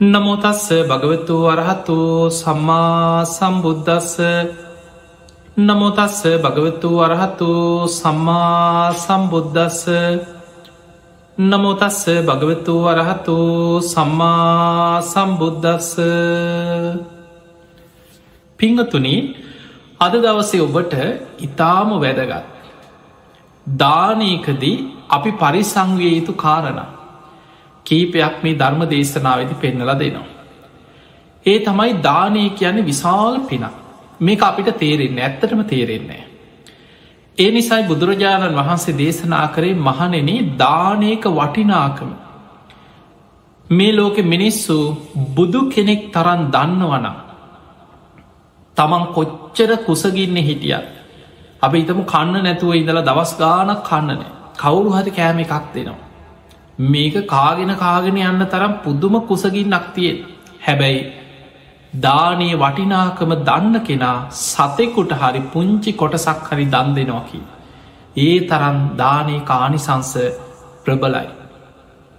නමුතස්ස භගවතු වරහතු සම්මා සම්බුද්ධස්ස නමුතස්ස භගවතු වරහතු සම්මා සම්බුද්ධස්ස නමුතස්ස භගවතු වරහතු සම්මා සම්බුද්ධස්ස පිංහතුනි අද දවසේ ඔබට ඉතාම වැදගත්. දානයකදී අපි පරිසංවය යුතු කාරණ. කීපයක් මේ ධර්ම දේශනාවදි පෙන්නල දෙනවා. ඒ තමයි දානය කියන්නේ විශාල් පිනක් මේක අපිට තේරෙන්නේ ඇත්තටම තේරෙන්නේ. ඒ නිසයි බුදුරජාණන් වහන්සේ දේශනා කරේ මහනෙන දානයක වටිනාකම. මේ ලෝකෙ මිනිස්සු බුදු කෙනෙක් තරන් දන්නවනම්. තමන් කොච්චර කුසගින්න හිටියත්. අප ඉතම කන්න නැතුව ඉඳලා දවස් ගානක් කන්නනෑ කවුරු හරි කෑම එකක් දෙනවා. මේක කාගෙන කාගෙන යන්න තරම් පුද්දුම කුසගින් නක්තියෙන් හැබැයි දානයේ වටිනාකම දන්න කෙනා සතෙකුට හරි පුංචි කොටසක් හරි දන් දෙනෝකි. ඒ තරන් දානයේ කානිසංස ප්‍රබලයි.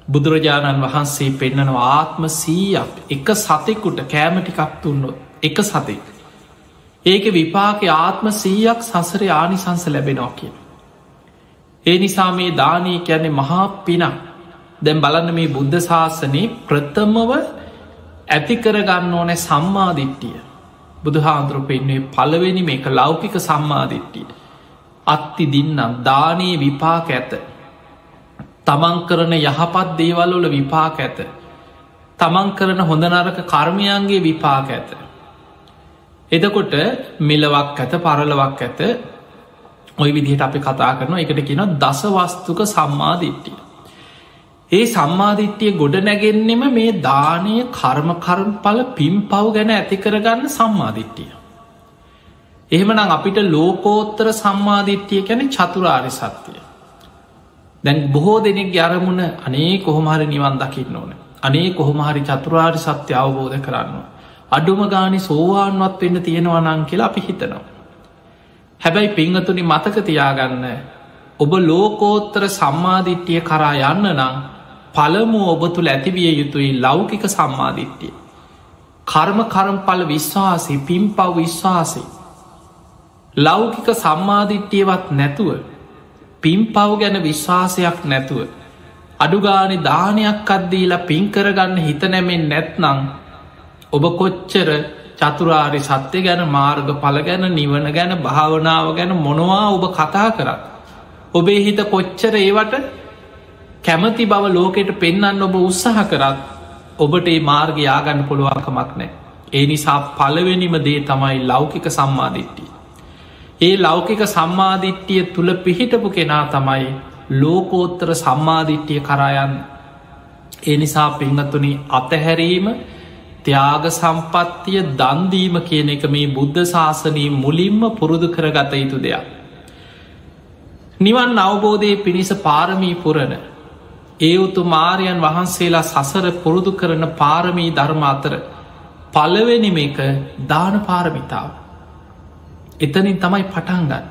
බුදුරජාණන් වහන්සේ පෙන්නනවා ආත්ම සීයක් එක සතෙකුට කෑමටිකක් තුන්නොත් එක සතෙක්. ඒක විපාක ආත්ම සීයක් සසර ආනිසංස ලැබෙනවා කිය. ඒ නිසා මේ දානී කියන්නේ මහා පිනක් දැම් බලන්න මේ බුද්ධ ශාසනයේ ප්‍රථමව ඇතිකරගන්න ඕනෑ සම්මාධිට්ටිය බුදු හාන්දුරු පෙන්වේ පළවෙනි මේක ලෞකික සම්මාධිට්ටිය අත්ති දින්නම් දානයේ විපාක ඇත. තමන් කරන යහපත් දේවල්වල විපාක ඇත. තමන් කරන හොඳ නරක කර්මයන්ගේ විපාක ඇත. එදකොට මෙලවක් ඇත පරලවක් ඇත. ඔය විදිහට අපි කතා කරන එකට කියන දසවස්තුක සම්මාධිට්ටිය ඒ සම්මාධිට්්‍යය ගොඩ නැගෙන්නෙම මේ දානය කර්ම කරම්පල පිම් පව් ගැන ඇති කරගන්න සම්මාධිට්ටිය. එහෙමනම් අපිට ලෝකෝත්තර සම්මාධිට්්‍යය ගැන චතුරාරි සත්‍යය. දැන් බොහෝ දෙනෙක් ගැරමුණ අනේ කොහොමහරි නිවන් දකින්න ඕන. අනේ කොහොමහරි චතුරාරි සත්‍ය අවබෝධ කරන්න. අඩුම ගානි සෝවාන්වත් වෙන්න තියෙනවනං කියලා අපි හිතනවා. හැබැයි පිංහතුනි මතක තියාගන්න ඔබ ලෝකෝත්තර සම්මාධිට්්‍යය කරා යන්න නං පළමු ඔබ තුළ ඇතිවිය යුතුයි ලෞකික සම්මාධිට්්‍යය. කර්ම කරම්පල විශ්වාසේ පිම් පව් විශ්වාසේ. ලෞකික සම්මාධිට්්‍යයවත් නැතුව පිම් පව් ගැන විශ්වාසයක් නැතුව. අඩුගානෙ දානයක් අද්දීලා පින්කරගන්න හිත නැමෙන් නැත්නං ඔබ කොච්චර චතුරාරි සත්‍යය ගැන මාර්ග පල ගැන නිවන ගැන භාවනාව ගැන මොනවා ඔබ කතා කරත්. ඔබේ හිත කොච්චර ඒවට කැමති බව ලෝකෙට පෙන්න්න ඔබ උත්සාහ කරත් ඔබට ඒ මාර්ග යාගන්න පුළුවන්කමක් නෑ. ඒ නිසා පලවෙනිම දේ තමයි ලෞකික සම්මාධිට්ටිය. ඒ ලෞකික සම්මාධිට්ටිය තුළ පිහිටපු කෙනා තමයි ලෝකෝත්තර සම්මාධිට්ටිය කරායන් ඒ නිසා පිංහතුනි අතහැරීම ත්‍යාග සම්පත්තිය දන්දීම කියන එක මේ බුද්ධ ශාසනී මුලින්ම පුරුදු කරගත යුතු දෙයක්. නිවන් අවබෝධය පිණිස පාරමී පුරණ ඒ උතු මාරයන් වහන්සේලා සසර පුරුදු කරන පාරමී ධර්ම අතර පලවෙනිම එක දාන පාරමිතාව. එතනින් තමයි පටන්ගන්න.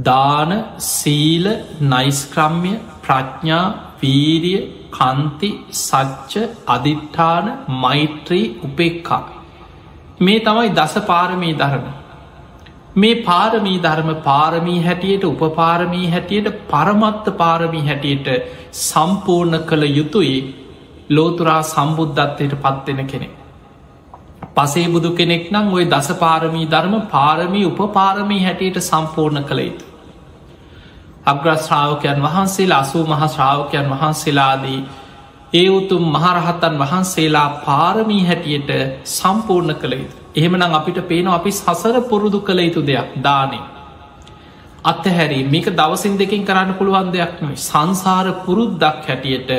දාන සීල නයිස්ක්‍රම්ය ප්‍රඥා වීරිය කන්ති සච්ච අධිට්ඨාන මෛත්‍රී උපෙක්කා. මේ තමයි දස පාරමී ධර්ම. මේ පාරමී ධර්ම පාරමී හැටියට උපපාරමී හැටියට පරමත්ත පාරමී හැටියට සම්පූර්ණ කළ යුතුයි ලෝතුරා සම්බුද්ධත්වයට පත්වෙන කෙනෙ. පසේ බුදු කෙනෙක් නම් ඔය දස පාරමී ධර්ම පාරමී උපපාරමී හැටියට සම්පූර්ණ කළ යුතු. අග්‍රශ්‍රාවකයන් වහන්සේලා අසූ මහශ්‍රාවකයන් වහන්සේලාදී ඒ උතුම් මහරහත්තන් වහන්සේලා පාරමී හැටියට සම්පූර්ණ කළ යුතු. එහෙමනම් අපිට පේන අපි සසර පුරුදු කළ යුතු දෙයක් දානේ. අත්තහැරි මේක දවසින් දෙකින් කරන්න පුළුවන් දෙයක් නොයි සංසාර පුරුද්දක් හැටියට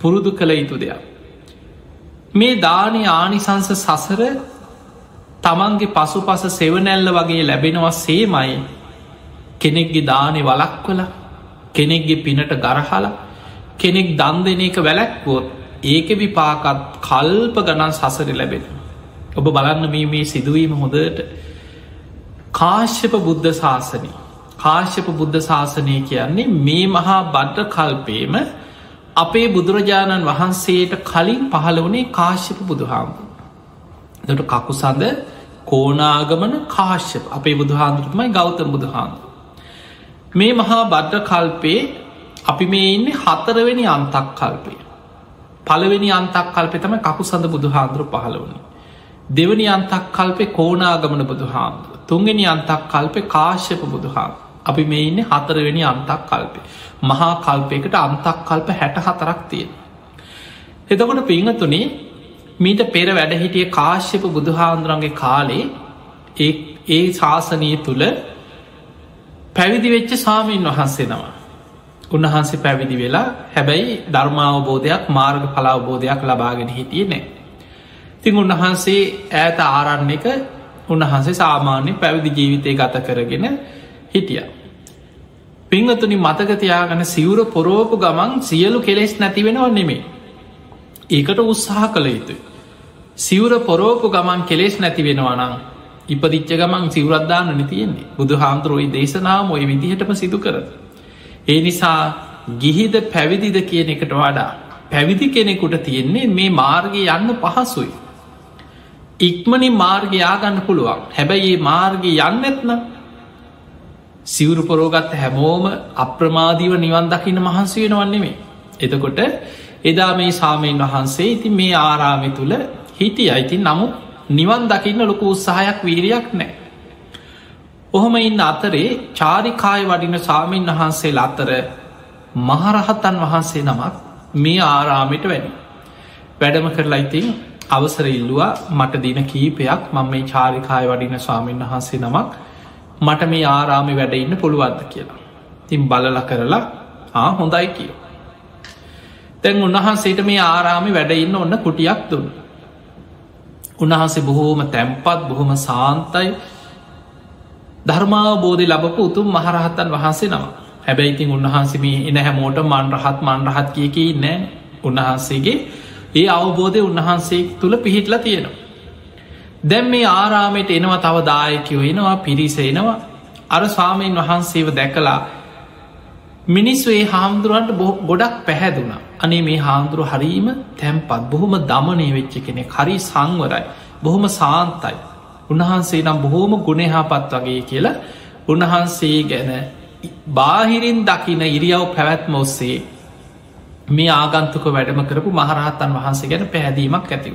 පුරුදු කළ යුතු දෙයක්. මේ දානය ආනිසංස සසර තමන්ගේ පසු පස සෙවනැල්ල වගේ ලැබෙනවා සේමයි කෙනෙක්ගේ දානෙ වලක්වල කෙනෙක්ගේ පිනට ගරහලා කෙනෙක් දන් දෙන එක වැලැක්වොත් ඒක විපාකත් කල්ප ගණන් සසර ලැබෙන. ඔබ බලන්න මේ මේ සිදුවීම හොඳට. කාශ්‍යප බුද්ධ ශාසනී කාශ්‍යප බුද්ධ ශාසනය කියන්නේ මේ මහා බද්ධ කල්පේම අපේ බුදුරජාණන් වහන්සේට කලින් පහළ වනේ කාශ්‍යප බුදුහාමුදුර. දට කකුසඳ කෝනාගමන කාශ්‍යප. අපේ බුදුහාන්දුරතුමයි ගෞතම බුදුහාන්දුර මේ මහා බද්ධ කල්පේ අපි මේ ඉන්න හතරවෙනි අන්තක් කල්පය පළවෙනි අන්තක් කල්පෙ තම කකු සඳ බුදුහාන්දුර පහළ වුණේ. දෙවනි අන්තක් කල්පේ කෝනාගමන බුදුහාන්දුර තුන්ගෙන අන්තක් කල්පෙ කාශ්‍යප බුදුහාම අපි මේ ඉන්න හතරවෙනි අන්තක් කල්පේ මහා කල්පයකට අන්තක් කල්ප හැට හතරක් තියෙන එතකොට පිංහතුනේ මීට පෙර වැඩහිටිය කාශ්‍යප බුදුහාන්දුරන්ගේ කාලේ ඒ ශාසනය තුළ පැවිදි වෙච්ච සාමීන් වහන්සේ නවා උන්වහන්සේ පැවිදි වෙලා හැබැයි ධර්මාවබෝධයක් මාර්ග පලාවබෝධයක් ලබාගෙන හිටිය නෑ තිං උන්වහන්සේ ඇත ආරන්න එක උන්වහන්සේ සාමාන්‍ය පැවිදි ජීවිතය ගත කරගෙන හිටිය පිංහතුනි මතකතියාගන සිවුර පොරෝපු ගමන් සියලු කෙලෙස් නැතිවෙනවා නෙමේ ඒකට උත්සාහ කළ යුතුයි සිවුර පොරෝපු ගමන් කෙලෙස් නැති වෙනවානං ඉපදිච්ච ගමන් සිවරද්දාන්න නතියෙන්නේ බුදු හාමුදුරුවයි දේශනාම ඔය විදිහටම සිදු කර. ඒ නිසා ගිහිද පැවිදිද කියන එකට වඩා පැවිදි කෙනෙකුට තියෙන්නේ මේ මාර්ගය යන්න පහසුයි. ඉක්මනින් මාර්ගයාගන්න පුළුවන් හැබැයි ඒ මාර්ගය යන්න ඇත්න සිවුරු පොරෝගත්ත හැමෝම අප්‍රමාදීව නිවන් දකින්න මහන්සි වෙනවන්නෙමේ. එතකොට එදා මේ සාමයෙන් වහන්සේ ඉති මේ ආරාමි තුළ හිටිය අයිතින් නමුත් නිවන් දකින්න ලොකු උත්සාහයක් වීරයක් නෑ. ඔහොම ඉන්න අතරේ චාරිකාය වඩින සාමීන් වහන්සේ අතර මහරහතන් වහන්සේ නමක් මේ ආරාමිට වැඩි. වැඩම කරලා ඉතින් අවසර ඉල්ලවා මට දින කීපයක් මං මේ චාරිකාය වඩින ස්වාමීන් වහන්සේ නමක් මට මේ ආරාමි වැඩඉන්න පුළුවන්ද කියලා. තින් බලල කරලා ආ හොඳයි කිය. තැන් උන්වහන්සේට මේ ආරාමි වැඩඉන්න ඔන්න කුටියක් දුන්න. උන්වහන්සේ බොහෝම තැම්පත් බොහොම සාන්තයි ධර්මාවබෝධය ලබපු උතුම් මහරහත්තන් වහන්සේ නම හැබැයිතින් උන්වහන්සේ මේ එන හැමෝට මන්රහත් මන්රහත් කියකි නෑ උන්වහන්සේගේ ඒ අවබෝධය උන්වහන්සේ තුළ පිහිටලා තියෙනවා. දැම් මේ ආරාමයට එනවා තව දායකයෝ එනවා පිරිස එනවා. අර ස්වාමීන් වහන්සේව දැකලා මිනිස්සු ඒ හාමුදුරුවන්ට ගොඩක් පැහැදුනා. අනේ මේ හාමුදුරු හරීම තැම්පත් බොහොම දමනය වෙච්ච කෙනෙ හරි සංවරයි. බොහොම සාන්තයි. උන්වහන්සේ නම් බොහෝම ගුණහාපත් වගේ කියලා උන්වහන්සේ ගැන බාහිරින් දකින ඉරියව් පැවැත්ම ඔස්සේ මේ ආගන්තුක වැඩම කරපු මහරහත්තන් වහන්සේ ගැන පැහැදීමක් ඇතිව.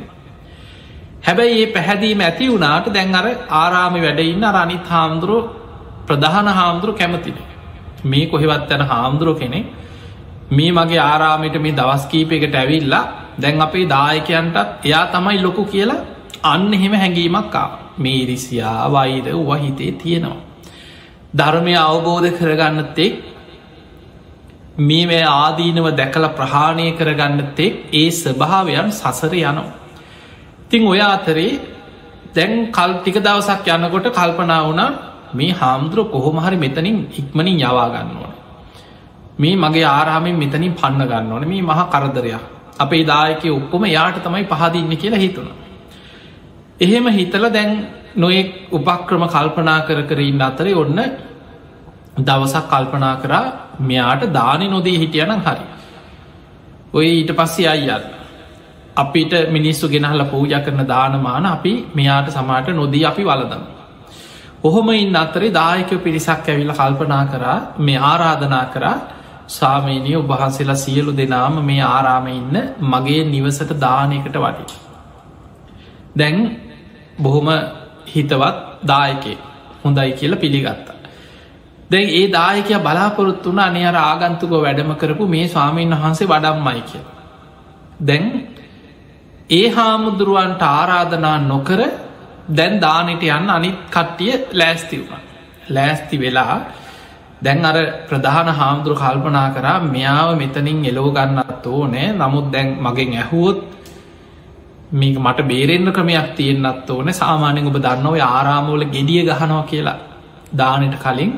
හැබැයි ඒ පැහැදීම ඇති වුණාට දැන් අර ආරාමි වැඩඉන්න අනිත් හාමුදුරුව ප්‍රධාන හාමුදුරු කැමතින. මේ කොහෙවත් යැන හාමුදුරුව කෙනෙ මේ මගේ ආරාමිට මේ දවස්කීපයකට ඇවිල්ලා දැන් අපේ දායකයන්ටත් එයා තමයි ලොකු කියලා අන්න එහෙම හැඟීමක්කා මේ ඉරිසියා වෛර වහිතේ තියෙනවා. ධර්මය අවබෝධ කරගන්නත්තෙක් මේ මේ ආදීනව දැකල ප්‍රහාණය කරගන්නත්තෙක් ඒ ස්වභාවයන් සසර යනවා. තිං ඔය අතරේ දැන් කල් ටික දවසක් යන්නකොට කල්පනා වුණා මේ හාමුදුරුව කොහොමහරි මෙතනින් ඉක්මනින් යවාගන්න ඕන. මේ මගේ ආරාමෙන් මෙතනින් පන්න ගන්න ඕන මේ මහා කරදරයක් අපේ දායක ඔක්කොම යාට තමයි පහදින්න කියලා හිතුණ. එහෙම හිතල දැන් නොයෙක් උපක්‍රම කල්පනා කර කරන්න අතරේ ඔන්න දවසක් කල්පනා කරා මෙයාට දානි නොදී හිටියනම් හරි. ඔය ඊට පස්සේ අයියන්න. අපිට මිනිස්සු ගෙනහල පූජ කරන දානමාන අපි මෙයාට සමාට නොදී අපි වලදම. ඔහොම ඉන්න අතරේ දායක පිරිසක් ඇවිල කල්පනා කරා මේ ආරාධනා කරා සාමීනය ඔබහන්සේලා සියලු දෙනාම මේ ආරාම ඉන්න මගේ නිවසට දානයකට වටි. දැන් බොහොම හිතවත් දායකේ හොඳයි කියල පිළිගත්තා. දැන් ඒ දායකය බලාපොරොත්තු වුණ අනි අර ආගන්තුක වැඩම කරපු මේ ස්වාමීන් වහන්සේ වඩම්මයි කිය. දැන් ඒ හාමුදුරුවන්ට ආරාධනා නොකර දැන් දානට යන්න අනිත් කට්ටිය ලෑස්ති වුණ. ලෑස්ති වෙලා දැන් අර ප්‍රධාන හාමුදුරු කල්පනා කරා මෙයාව මෙතනින් එලෝ ගන්නත් ඕනෑ නමුත් දැන් මගෙන් ඇහුවොත් මේක මට බේරෙන්න්න ක්‍රමයක් තියෙන්න්නත් ඕන සාමානයෙන් ඔබ දන්නව ආරාමෝල ගෙඩිය ගහනවා කියලා දානට කලින්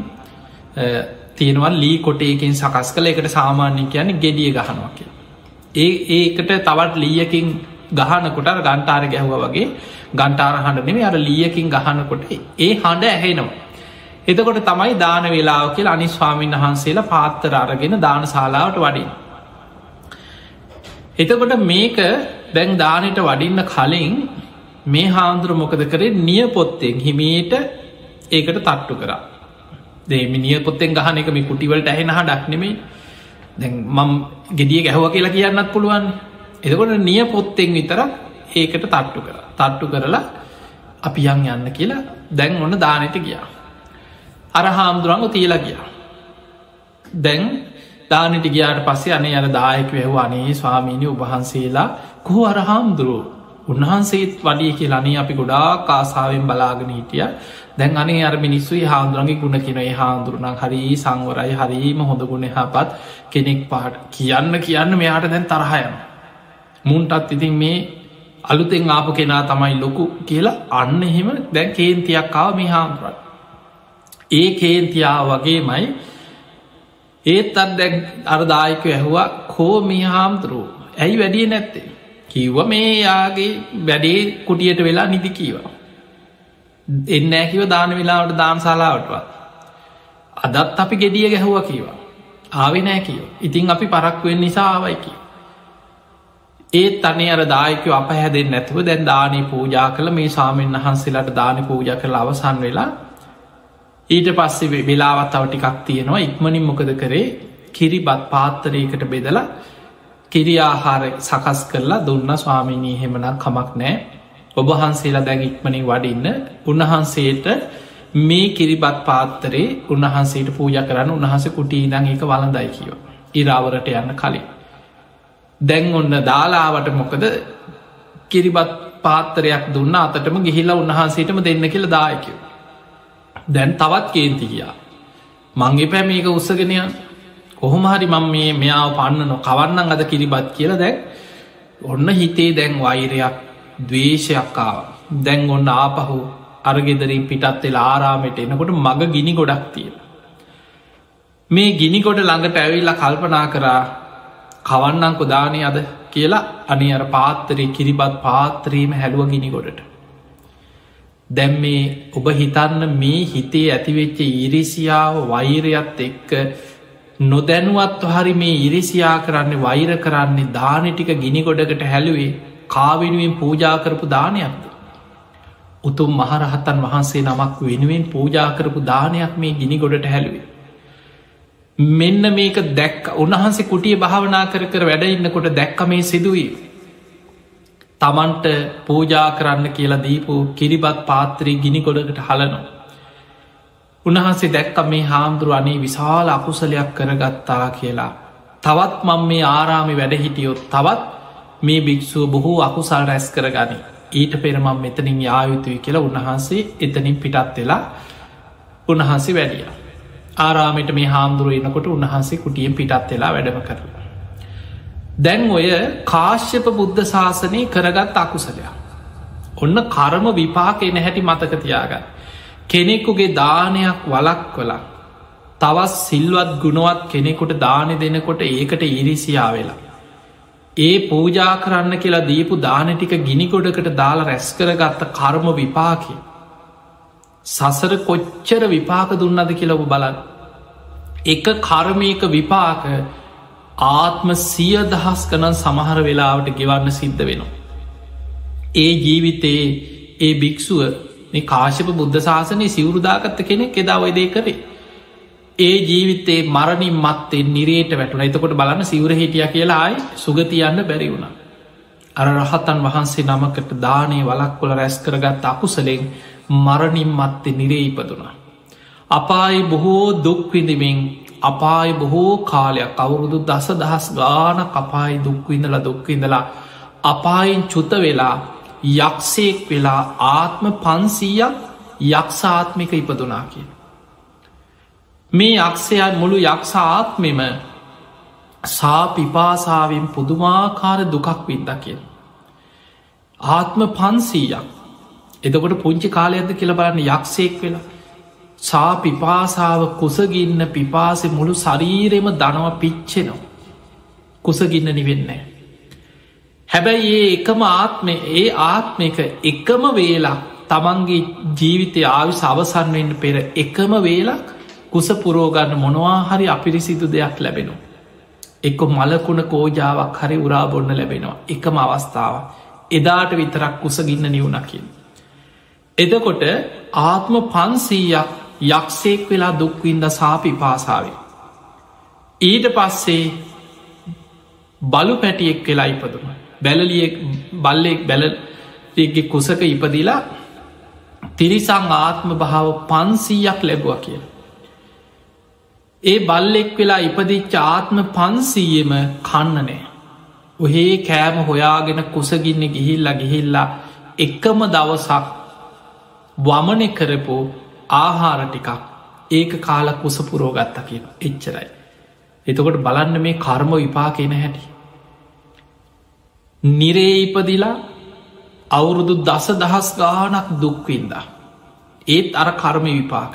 තියෙනවා ලී කොටේකින් සකස් කළ එකට සාමාන්‍ය කියන්නේ ගෙඩිය ගහනවා කිය. ඒ ඒකට තවත් ලීයකින් ගහනකොට ගන්ටාර ගැහුව වගේ ගන්ටාර හඬ නෙමේ අර ලියකින් ගහනකොට ඒ හඬ ඇහෙනවා. එතකොට තමයි දාන වෙලාව කියල අනිස්වාමීන් වහන්සේලා පාත්තර අරගෙන දාන ශලාවට වඩින්. එතකොට මේක දැන් දානට වඩින්න කලින් මේ හාන්දුර මොකද කරේ නිය පොත්තෙන් හිමීට ඒකට තට්ටු කරා දේමි නිය පොත්තෙන් ගහන එක මේ කුටිවලට ඇහෙන හඩක් නෙමේ දැන් මම් ගෙඩිය ගැහව කියලා කියන්නත් පුළුවන්. එතකොට නිය පොත්තෙන් විතර ඒකට තට්ටු කර. තට්ටු කරලා අපි යන් යන්න කියලා දැන් ඔන්න දානයට ගියා. අර හාමුදුරංග තියලා ගියා. දැන් දානට ගියාට පස්සේ අනේ අර දායක වැැහු අනේ ස්වාමීනය උබහන්සේලා කොහෝ අර හාමුදුරුව? උන්වහන්සේත් වඩිය කියලනේ අපි ගොඩා කාසාාවෙන් බලාගෙන හිටිය. දැන් අනේ අර මිනිස්සුයි හාමුදුරන්ගේ ගුණ කියනඒ හාමුදුරුණක් හරි සංවරයි හරීම හොඳ ගුණ හපත් කෙනෙක් පාට කියන්න කියන්න මෙයාට දැන් තරහයන මුන්ටත් ඉතින් මේ අලුතෙන් ආපු කෙනා තමයි ලොකු කියලා අන්න එහෙම දැන් කේන්තියක්කාව මේ හාමුදුරන්. ඒ කේන්තියා වගේමයි ඒත් අත් දැන් අරදායක ඇහවා කෝ මේ හාමුදුරුව? ඇයි වැඩිය නැත්තේ? කිව්ව මේ යාගේ වැඩේ කුටියට වෙලා නිදි කීවා. එන්න ඇකිව දාන වෙලාවට දාන්ශලාවටවත් අදත් අපි ගෙඩිය ගැහුව කීවා. ආවෙ නෑ කියව ඉතින් අපි පරක්වෙන් නිසා ආවයිකි ඒත් අනේ අර දායකව අප හැදෙන් නැතුව දැන් දානය පූජා කළ. මේ සාමෙන් වහන්සේලාට දාන පූජ කළ අවසන් වෙලා ඊට පස්සේ වෙලාවත් තව ටිකක් තියෙනවා. ඉක්මනින් මොකද කරේ? කිරිබත් පාත්තරයකට බෙදලා කිරියාහාර සකස් කරලා දුන්න ස්වාමිනී හෙමනක් කමක් නෑ ඔබහන්සේලා දැන් ඉක්මනින් වඩින්න. උන්වහන්සේට මේ කිරිබත් පාත්තරේ උන්වහන්සේට පූජ කරන්න උන්හස කුටී දං එක වලඳයි කියෝ. ඉරාවරට යන්න කලින්. දැන් ඔන්න දාලාවට මොකද කිරිබත් පාත්තරයක් දුන්න අතටම ගිහිල්ලා උන්වහන්සේටම දෙන්න කියල දායකව දැන් තවත් කේන්ති ගියා. මංගේ පැ මේක උත්සගෙනයන් කොහොම හරි මං මේ මෙයාව පන්න නො කවන්නන් අද කිරිබත් කියලා දැන් ඔන්න හිතේ දැන් වෛරයක් දවේශයක්කාව දැන් ඔන්න ආපහු අරගෙදරින් පිටත් වෙලා ආරාමයට එනකොට මග ගිනි ගොඩක් තියෙන මේ ගිනිකොට ළඟට ඇවිල්ලා කල්පනා කරා කවන්නංකො දානය අද? කියලා අනි අර පාත්තරේ කිරිබත් පාත්‍රීම හැළුව ගිනි ගොඩට. දැම් මේ ඔබ හිතන්න මේ හිතේ ඇතිවෙච්ච ඉරිසියාව වෛරයත් එක්ක නොදැනුවත් හරි මේ ඉරිසියා කරන්න වෛර කරන්නේ දානටික ගිනි ගොඩකට හැලුවේ කාවෙනුවෙන් පූජා කරපු දානයක්ද. උතුම් මහරහතන් වහන්සේ නමක් වෙනුවෙන් පූජා කරපු දානයක් මේ ගිනි ගොඩට හැලුවේ. මෙන්න මේක දැක් උන්හන්සේ කුටිය භාවනා කර කර වැඩ ඉන්නකොට දැක්ක මේ සිදුවී. තමන්ට පූජා කරන්න කියලා දීපු කිරිබත් පාත්‍රී ගිනි ගොඩකට හලනවා. උන්වහන්සේ දැක්ක මේ හාමුදුරු අනේ විශාල අකුසලයක් කරගත්තා කියලා. තවත් මං මේ ආරාමි වැඩ හිටියොත් තවත් මේ භික්‍ෂුව බොහෝ අකුසල් රැස් කරගනි. ඊට පෙරමම් මෙතනින් යායුතුයි කියලා උන්වහන්සේ එතනින් පිටත් වෙලා උන්වහන්සේ වැඩිය. ආරාමට මේ හාමුදුරුව එනකොට උන්වහන්සේ කුටියෙන් පිටත් වෙලා වැඩම කරව. දැන් ඔය කාශ්‍යප බුද්ධ ශාසනය කරගත් අකුසලයක්. ඔන්න කරම විපාක එන හැටි මතකතියාගන්න. කෙනෙකුගේ දානයක් වලක් කලා තවත් සිල්වත් ගුණුවත් කෙනෙකුට දානෙ දෙනකොට ඒකට ඉරිසියා වෙලා. ඒ පූජා කරන්න කියලා දීපු දානටික ගිනිකොඩකට දාලා රැස් කරගත්ත කර්ම විපාකි. සසර කොච්චර විපාක දුන්නද කියලොබ බලන්න. එක කර්මයක විපාක ආත්ම සිය දහස් කනන් සමහර වෙලාවට ගෙවන්න සිද්ධ වෙනවා. ඒ ජීවිතයේ ඒ භික්‍ෂුව මේ කාශප බුද්ධ ශාසනය සිවුරුදාගත්ත කෙනෙක් එදා ඔයදේ කරේ. ඒ ජීවිතේ මරණින් මත්තේ නිරේට වැටුන එතකොට බලන්න සිවර හිටිය කියලායි සුගතියන්න බැරි වුණ. අර රහතන් වහන්සේ නමකට දානය වලක් කොළ රැස් කරගත් අකුසලෙන් මරණින් මත්තේ නිරේ ඉපදුනා. අපායි බොහෝ දුක්විඳමින් අපායි බොහෝ කාලයක් අවුරුදු දස දහස් ගාන කපායි දුක්විඳල දුක්විඳලා අපායින් චුත වෙලා යක්ෂයෙක් වෙලා ආත්ම පන්සීයක් යක්ෂාත්මික ඉපදුනා කිය. මේ යක්ෂයන් මුළු යක්ෂාත්මෙම සාපිපාසාවෙන් පුදුමාකාර දුකක් වින්ද කියෙන්. ආත්ම පන්සීයක් එදකොට පුංචි කාලයක්ද කියල බලන්න යක්ෂයෙක් වෙලා සා පිපාසාව කුසගින්න පිපාසෙ මුළු ශරීරෙම දනව පිච්චෙනවා. කුසගින්න නිවෙන්නේ. හැබැයි ඒ එකම ආත්මය ඒ ආත්මක එකම වේලා තමන්ගේ ජීවිතය ආවි සවසන්වෙන්න පෙර එකම වේලක් කුස පුරෝගන්න මොනවා හරි අපිරිසිදු දෙයක් ලැබෙනවා. එක්ක මලකුණ කෝජාවක් හරි උරා බොන්න ලැබෙනවා එකම අවස්ථාව එදාට විතරක් කුසගින්න නිවුණකින්. එදකොට ආත්ම පන්සීයක් යක්ෂයෙක් වෙලා දුක්වින්ද සාපි පාසාාවේ. ඊට පස්සේ බලු පැටියෙක් වෙලා ඉපදුම බැලලියෙක් බල්ලෙක් බැලගේ කුසක ඉපදිලා තිරිසං ආත්ම භාව පන්සීයක් ලැබුව කිය. ඒ බල්ලෙක් වෙලා ඉපදිච්ච ආත්ම පන්සීයම කන්නනෑ. ඔහේ කෑම හොයාගෙන කුසගින්න ගිහිල්ලා ගිහිල්ලා එකම දවසක් වමනය කරපු ආහාර ටිකක් ඒක කාල කුසපුරෝගත්ත කියන එච්චරයි. එතකොට බලන්න මේ කර්ම විපා කියෙන හැටි. නිරේ ඉපදිලා අවුරුදු දස දහස් ගානක් දුක්වින්දා. ඒත් අර කර්ම විපාක.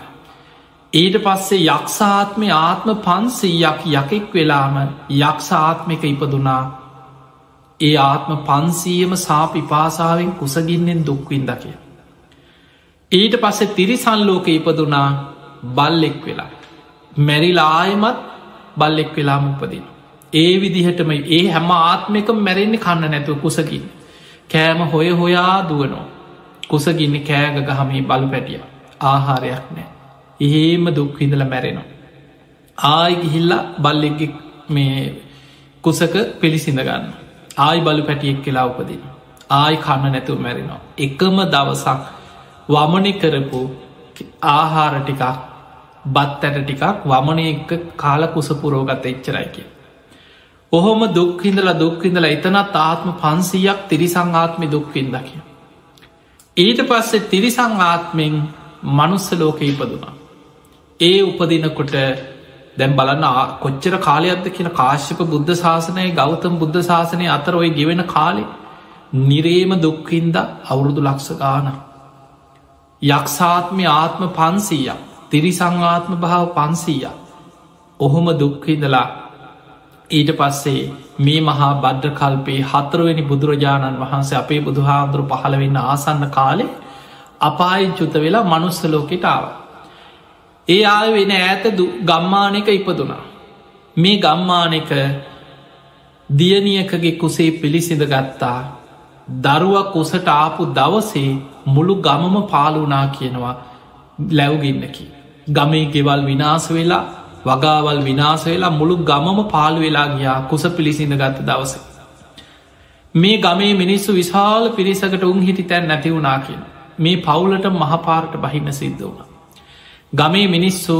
ඊට පස්සේ යක්ෂාත්මය ආත්ම පන්සීයක් යකෙක් වෙලාම යක්ෂාත්මික ඉපදුනා ඒ ආත්ම පන්සීයම සාපි පාසාාවෙන් කුසගින්නෙන් දුක්වින්ද කිය. ඊට පස්සේ තිරිසන් ලෝක ඉපදුනා බල්ලෙක් වෙලා. මැරිලා ආයමත් බල්ලෙක් වෙලාම උපදින. ඒ විදිහටම ඒ හැම ආත්මක මැරෙන්නේ කන්න නැතුව කුසකින්. කෑම හොය හොයා දුවනෝ. කුසගින්න කෑග ගහමේ බලු පැටිය ආහාරයක් නෑ. එහෙම දුක්විඳල මැරෙනවා. ආයි ගිහිල්ලා බල්ලෙක් මේ කුසක පිළිසිඳ ගන්න. ආයි බලු පැටියෙක් කියලා උපදින. ආයි කන්න නැතුව මැරෙනවා. එකම දවසක් වමනි කරපු ආහාර ටිකක් බත් ඇට ටිකක් වමනය එක කාල කුසපුරෝගත එච්චරයි කිය. ඔහොම දුක්හිඳල දුක්හිඳල එතනත් ආත්ම පන්සීයක් තිරිසං ආත්මි දුක්විින්දකිය. ඊට පස්සේ තිරිසං ආත්මෙන් මනුස්ස ලෝක ඉපදුනා. ඒ උපදිනකොට දැම් බලන්න කොච්චර කාලයක්ද කියන කාශ්‍යප බුද්ධ ශාසනය ගෞතම් බුද්ධ ශාසනය අතර ඔය ගෙවෙන කාලෙ නිරේම දුක්හින්ද අවුරුදු ලක්ෂ ගාන. යක්ෂාත්මය ආත්ම පන්සීයක් තිරිසංආත්ම භාව පන්සීය. ඔහොම දුක්හිදලා ඊට පස්සේ මේ මහා බද්ධ කල්පේ හතරවෙනි බුදුරජාණන් වහන්සේ අපේ බුදුහාන්දුරු පහළ වෙන්න ආසන්න කාලේ අපායෙන් චුත වෙලා මනුස්සලෝකෙටාව. ඒ ආය වෙන ඈත ගම්මානක ඉපදුනා. මේ ගම්මානක දියනියකගේ කුසේ පිළිසිඳ ගත්තා දරුවක් උසට ආපු දවසේ මුළු ගමම පාලුනා කියනවා ලැව්ගින්නකි. ගමේ ගෙවල් විනාස වෙලා වගාවල් විනාස වෙලා මුළු ගමම පාලු වෙලා ගියා කුස පිළිසිඳ ගත්ත දවස. මේ ගමේ මිනිස්සු විශාල පිරිසකට උන් හිටි තැන් නැති වුනා කියෙන් මේ පවුලට මහපාරට බහින්න සිද්ධ වුණ. ගමේ මිනිස්සු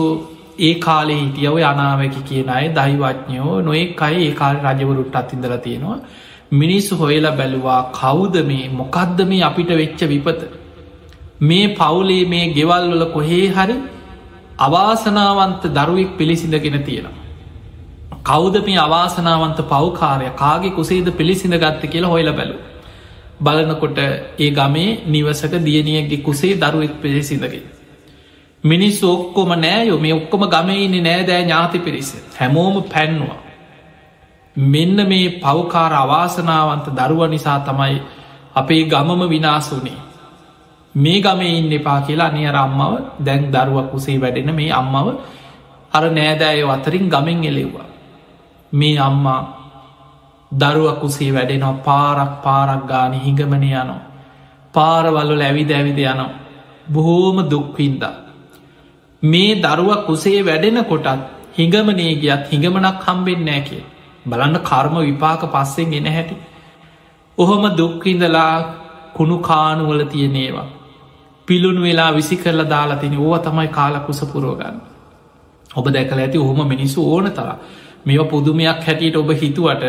ඒ කාලේ හිටියව අනාවැකි කියන අය දයිවඥයෝ නොයෙක් අයි ඒ කාල රජවරුට් අතින්දල තියෙනවා මිනිස්සු හොයලා බැලුවා කවුද මේ මොකක්ද මේ අපිට වෙච්ච විපත මේ පවුලේ මේ ගෙවල් වල කොහේ හරි අවාසනාවන්ත දරුවෙක් පිළිසිඳගෙන තියෙනවා. කෞද මේ අවාසනාවන්ත පවකාරය කාගේ කුසේද පිළිසිඳ ගත්ත කියලා හොයල බැලු. බලනකොට ඒ ගමේ නිවසක දියනියගේ කුසේ දරුවෙක් පිළිසිඳගෙන. මිනිස් ඔක්කොම නෑයෝ මේ ඔක්කොම ගමයින්නේ නෑදෑ ඥාති පිරිස හැමෝම පැන්නවා. මෙන්න මේ පවකාර අවාසනාවන්ත දරුව නිසා තමයි අපේ ගමම විනාසුනේ මේ ගමේ ඉන්න එපා කියලා නියර අම්මව දැන් දරුවක් උසේ වැඩෙන මේ අම්මව අර නෑදෑය අතරින් ගමෙන් එලෙව්වා. මේ අම්මා දරුවක් උසේ වැඩෙනවා පාරක් පාරක් ගාන හිඟමන යනවා. පාරවල්ල ඇවිද ඇවිද යනවා. බොහෝම දුක්වින්ද. මේ දරුවක් කුසේ වැඩෙන කොටත් හිඟමනේ ගියත් හිඟමනක් හම්බෙන් නෑ කිය. බලන්න කර්ම විපාක පස්සෙන් ගෙන හැටි. ඔහොම දුක්විඳලා කුණු කානුවල තියනේවා. පිළුණු වෙලා විසි කරලා දාලා තින ඕව තමයි කාලකුස පුරෝගන්න. ඔබ දැකල ඇති ඔහොම මිනිස්සු ඕන තර මෙ පුදුමයක් හැටියට ඔබ හිතුවට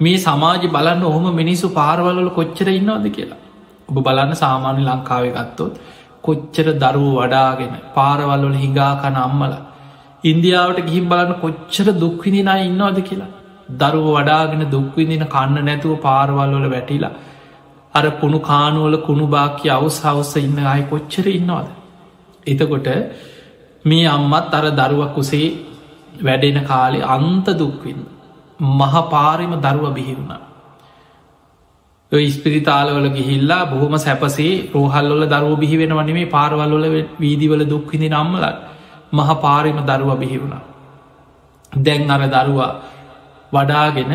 මේ සමාජ බලන්න ඔහොම මිනිස්සු පාරවලල කොච්චර ඉන්නවද කියලා. ඔබ බලන්න සාමාන්‍ය ලංකාව ගත්තොත් කොච්චර දරුව වඩාගෙන පාරවල්වල හිඟාකන අම්මල. ඉන්දියාවට ගිහිම් බලන්න කොච්චර දුක්විදිනා ඉන්නවද කියලා. දරුව වඩාගෙන දුක්විදින කන්න නැතුව පාරවල්වල වැටිලා අර කුණු කානුවල කුණු බාක්‍ය අවස් හවස්ස ඉන්න අය කොච්චර ඉන්නවාද. එතකොට මේ අම්මත් අර දරුවක් උසේ වැඩෙන කාලේ අන්ත දුක්වින් මහ පාරිම දරුව බිහිරුණ. ස්පිරිතාලවල ගිහිල්ලා බොහොම සැපසේ රෝහල්ලොල දරුව බිහි වෙන වනිමේ පාරවල්ලොල වීදිවල දුක්හිදි නම්මල මහ පාරිම දරුව බිහිවුණ. දැන් අර දරුවා වඩාගෙන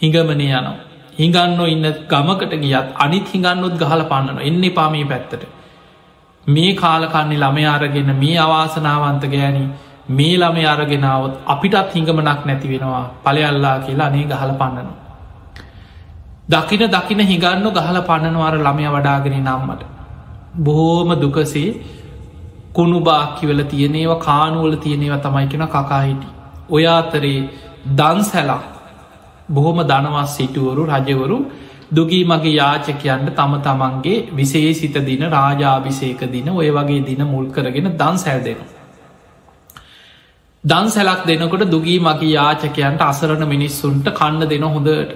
හිඟමනය යනවා. හිඟන්න ඉන්න ගමකට ගියත් අනිත් හිඟන්නොත් ගහල පන්නන එන්න පාමී පැත්තට. මේ කාලකන්නේ ළමය අරගෙන මේ අවාසනාවන්ත ගෑනි මේ ළම අරගෙනාවත් අපිටත් හිඟමනක් නැති වෙනවා පලයල්ලා කියලා අනේ ගහල පන්නනවා. දකින දකින හිගන්න ගහල පන්නනවාර ළමය වඩාගෙන නම්මට. බොහෝම දුකසේ කුණු බාක්කිවල තියනේව කානුවල තියනේව තමයි කෙන කකාහිටි. ඔය අතරේ දන්සැලා බොහොම දනවස් සිටුවරු රජවරු දුගී මගේ යාචකයන්ට තම තමන්ගේ විශේසිත දින රාජාභිසේක දින ඔය වගේ දින මුල් කරගෙන දන් සැල් දෙනවා. දන් සැලක් දෙනකොට දුගී මගේ යාචකයන්ට අසරණ මිනිස්සුන්ට කන්න දෙන හොඳට.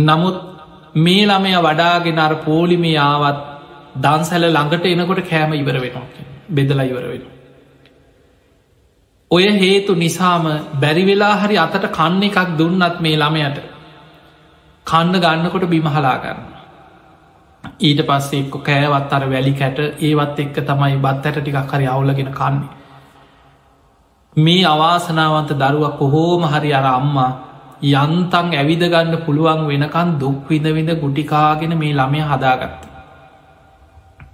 නමුත් මේ ළමය වඩාගෙන අර පෝලිමේ ආවත් දන්සැල ළඟට එනකොට කෑම ඉවර වෙනවා බෙදලා ඉවර වෙන. ඔය හේතු නිසාම බැරිවෙලා හරි අතට කන්න එකක් දුන්නත් මේ ළමයට කන්න ගන්නකොට බිමහලා ගන්න. ඊට පස්සේ එක්ක කෑවත් අර වැලි කැට ඒවත් එක්ක තමයි බත් ඇට ටිකක් හරි අවුලගෙන කන්නේ. මේ අවාසනාවන්ත දරුවක් කොහෝම හරි අර අම්මා යන්තන් ඇවිදගන්න පුළුවන් වෙනකන් දුක් විඳවිඳ ගුටිකාගෙන මේ ළමය හදාගත්ත.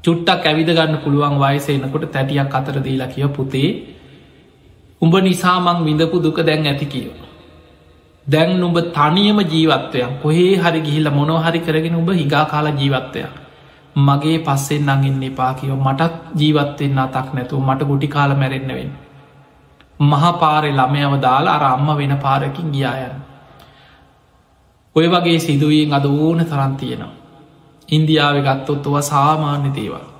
චුට්ටක් ඇවිදගන්න පුළුවන් වයසේනකොට තැටියක් අතර දීලා කිය පුතේ උඹ නිසාමං විඳපු දුක දැන් ඇති කියව. දැන් නුඹ තනියම ජීවත්වයක් කොහේ හරි ගිහිල්ල මොනොහරි කරගෙන උඹ හිගා කාලා ජීවත්වයක්. මගේ පස්සෙන් නඟින්න එපා කියව මටත් ජීවත්වෙන්න අතක් නැතුව මට ගුටි කාල මැරෙන්න්නවෙන්. මහපාරෙ ළමයව දාලා අර අම්ම වෙන පාරකින් ගියායන්. ඔය වගේ සිදුවීන් අද ඕන තරන් තියෙනවා. ඉන්දියාව ගත්තොත් ඔව සාමාන්‍ය දේවල්.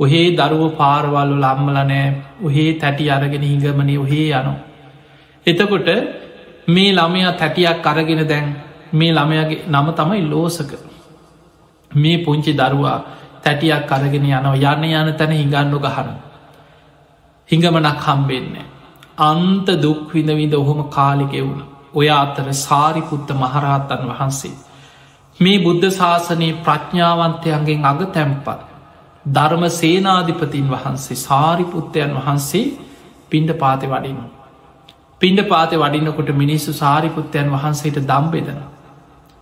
ඔහේ දරුව පාරවල්ලු ලම්මල නෑ ඔහේ තැටි අරගෙන හිඟමනය ඔහේ යනු. එතකොට මේ ළමයා තැටියක් අරගෙන දැන් මේ ළමයගේ නම තමයි ලෝසක. මේ පුංචි දරුවා තැටියක් අරගෙන යනවා යන්න යන තැන හිඟන්නු ගහන. හිඟමනක් හම්බෙන්නේ. අන්ත දුක් විඳවිඳ ඔහොම කාලිගෙවුණ ඔය අතර සාරිපුත්ත මහරහත්තන් වහන්සේ. මේ බුද්ධ ශාසනයේ ප්‍රඥාවන්තයන්ගෙන් අග තැම්පත් ධර්ම සේනාධිපතින් වහන්සේ සාරිපුත්තයන් වහන්සේ පින්ඩ පාති වඩිනු. පින්ඩ පාති වඩිනකොට මිනිස්සු සාරිපුත්තයන් වහන්සේට දම්බෙදන.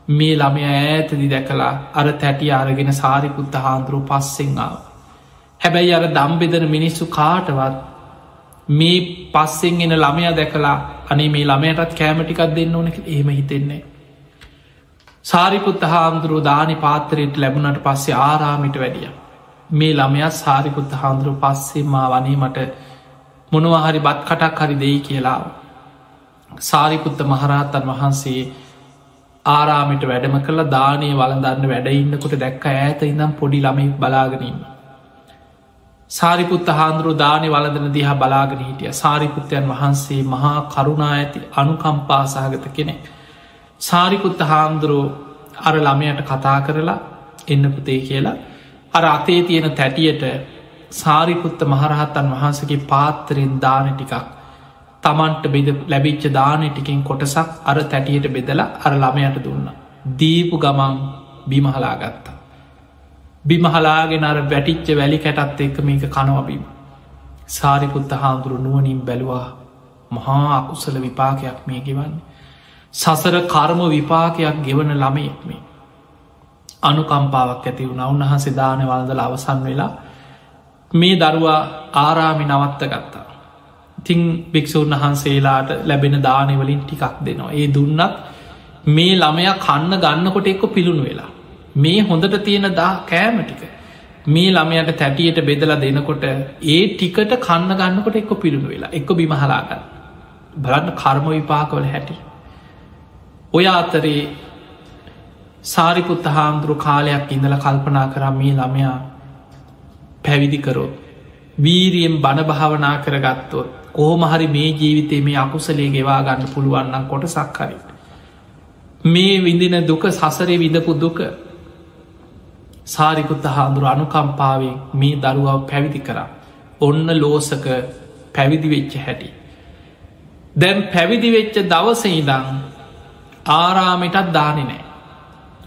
මේ ළමය ඈතදි දැකලා අර තැටි අරගෙන සාරිපුත්ත හාන්දුරු පස්සෙංආාව. හැබැයි අර දම්බෙදන මිනිස්සු කාටවත් මේ පස්සෙන් එන ළමය දැකලා අනේ මේ ළමයටත් කෑමටිකක් දෙන්න ඕනෙක එහෙම හිතෙන්නේ. සාරිපුත්ත හාමුදුරුව දානි පාත්තරයට ලැබුණට පස්සේ ආරාමිට වැඩිය. මේ ළමයත් සාරිපුත්ත හාමුදුරුව පස්සේ මා වනේ මට මොනවහරි බත් කටක් හරි දෙයි කියලා. සාරිපුත්ත මහරහත්තන් වහන්සේ ආරාමිට වැඩම කළ දානය වලදන්න වැඩඉන්නකොට දැක්ක ඇත ඉඳම් පොඩි ළමයි බලාගෙනීම. සාරිපුත්ත හාන්දුරු දානය වලදන දිහා බලාගෙන හිටිය සාරිපුත්තයන් වහන්සේ මහා කරුණා ඇති අනුකම්පාසාගත කෙනෙක්. සාරිකුත්ත හාමුදුරුව අර ළමයට කතා කරලා එන්න පුතේ කියලා අර අතේ තියෙන තැටියට සාරිකුත්ත මහරහත්තන් වහන්සගේ පාත්තරෙන් දාන ටිකක් තමන්ට බෙද ලැබිච්ච දාන ටිකින් කොටසක් අර තැටියට බෙදලා අර ළමයට දුන්න. දීපු ගමන් බිමහලා ගත්තා. බිමහලාගෙන අර වැටිච්ච වැලි කැටත් එක්ක මේක කනවබීම. සාරිකුත්ත හාමුදුරු නුවනින් බැලවා මහා අකුසල විපාකයක් මේ ගෙවන්නේ. සසර කර්ම විපාකයක් ගෙවන ළමයෙක්මේ. අනුකම්පාවක් ඇති වුණ උන්වහන්සේ දාන වලදල අවසන් වෙලා මේ දරුවා ආරාමි නවත්ත ගත්තා. තිං භික්‍ෂූන් වහන්සේලාට ලැබෙන දානවලින් ටිකක් දෙනවා. ඒ දුන්නත් මේ ළමය කන්න ගන්නකොට එක්ක පිළුණු වෙලා. මේ හොඳට තියෙන දා කෑම ටික. මේ ළමයට තැටියට බෙදලා දෙනකොට ඒ ටිකට කන්න ගන්නකොට එක්ක පිළුණු වෙලා එක්ක බිමහලාගන්න. බලන්න කර්ම විපාකවල හැටි. ඔය අතරේ සාරිපුත්ත හාමුදුරු කාලයක් ඉඳල කල්පනා කරා මේ ළමයා පැවිදිකරොත්. වීරියෙන් බණ භාවනා කරගත්තොත් කෝමහරි මේ ජීවිතේ මේ අකුසලේ ගෙවා ගන්න පුළුවන්නම් කොට සක්කරි. මේ විඳින දුක සසරේ විඳපු දුක සාරිකුත්ත හාමුදුරු අනුකම්පාවෙන් මේ දරුවාව පැවිදි කරා. ඔන්න ලෝසක පැවිදි වෙච්ච හැටි. දැම් පැවිදි වෙච්ච දවස ඉදං ආරාමිටත් දානෙ නෑ.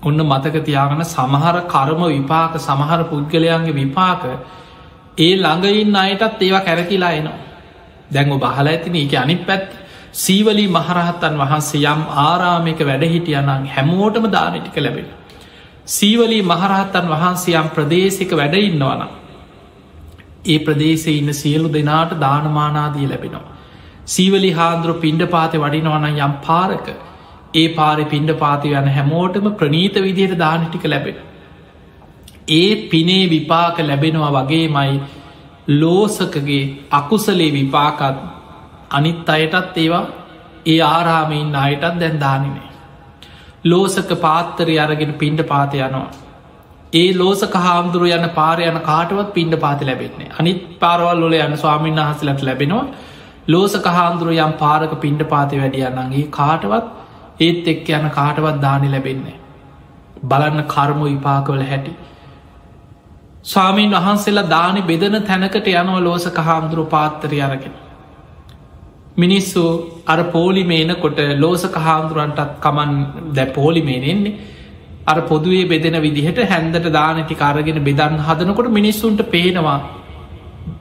ඔන්න මතක තියාගන සමහර කර්ම විපාක සමහර පුද්ගලයන්ගේ විපාක ඒ ළඟඉන්න අයටත් ඒවා කැරකිලා එනවා. දැන්ව බහල ඇතින එක අනි පැත් සීවලී මහරහත්තන් වහන්සේ යම් ආරාමික වැඩහිටියනං හැමෝටම දානටික ලැබෙන. සීවලී මහරහත්තන් වහන්සේ යම් ප්‍රදේශික වැඩඉන්නවනම්. ඒ ප්‍රදේශ ඉන්න සියලු දෙනාට දානමානාදී ලැබෙනවා. සීවලි හාන්දුරු පිණ්ඩ පාති වඩිනවන යම් පාරක ඒ පාරි පිණ්ඩ පාති යන හැමෝටම ප්‍රනීත විදියට දානටික ලැබෙන. ඒ පිනේ විපාක ලැබෙනවා වගේ මයි ලෝසකගේ අකුසලේ විපාකත් අනිත් අයටත් ඒවා ඒ ආරාමයින් අයටත් දැන් දානිනේ. ලෝසක පාත්තරය අරගෙන පිණ්ඩ පාති යනවා. ඒ ලෝසක හාමුදුරු යන පාර යන කාටවත් පිණ්ඩ පාති ලැබෙන්නේ අනිත් පාරවල් ලොල යන ස්වාමීන් වහසලට ලැබෙනවා ලෝසක හාමුදුරු යම් පාරක පිණ්ඩ පාති වැඩියන්නගේ කාටවත් ඒත් එක් යන කාටවත් දානි ලැබෙන්නේ. බලන්න කර්ම විපාකවල හැටි. ස්වාමීන් වහන්සේලා දානි බෙදන තැනකට යනව ලෝසක හාමුදුරු පාත්තරය අරගෙන. මිනිස්සු අර පෝලිමේන කොට ලෝසක හාමුදුරන්ටත් කමන් දැ පෝලිමේනෙන්නේ අර පොදුවේ බෙදෙන විදිහට හැන්දට දානටි කාරගෙන බෙදන්න හදනකොට මිනිස්සුන්ට පේනවා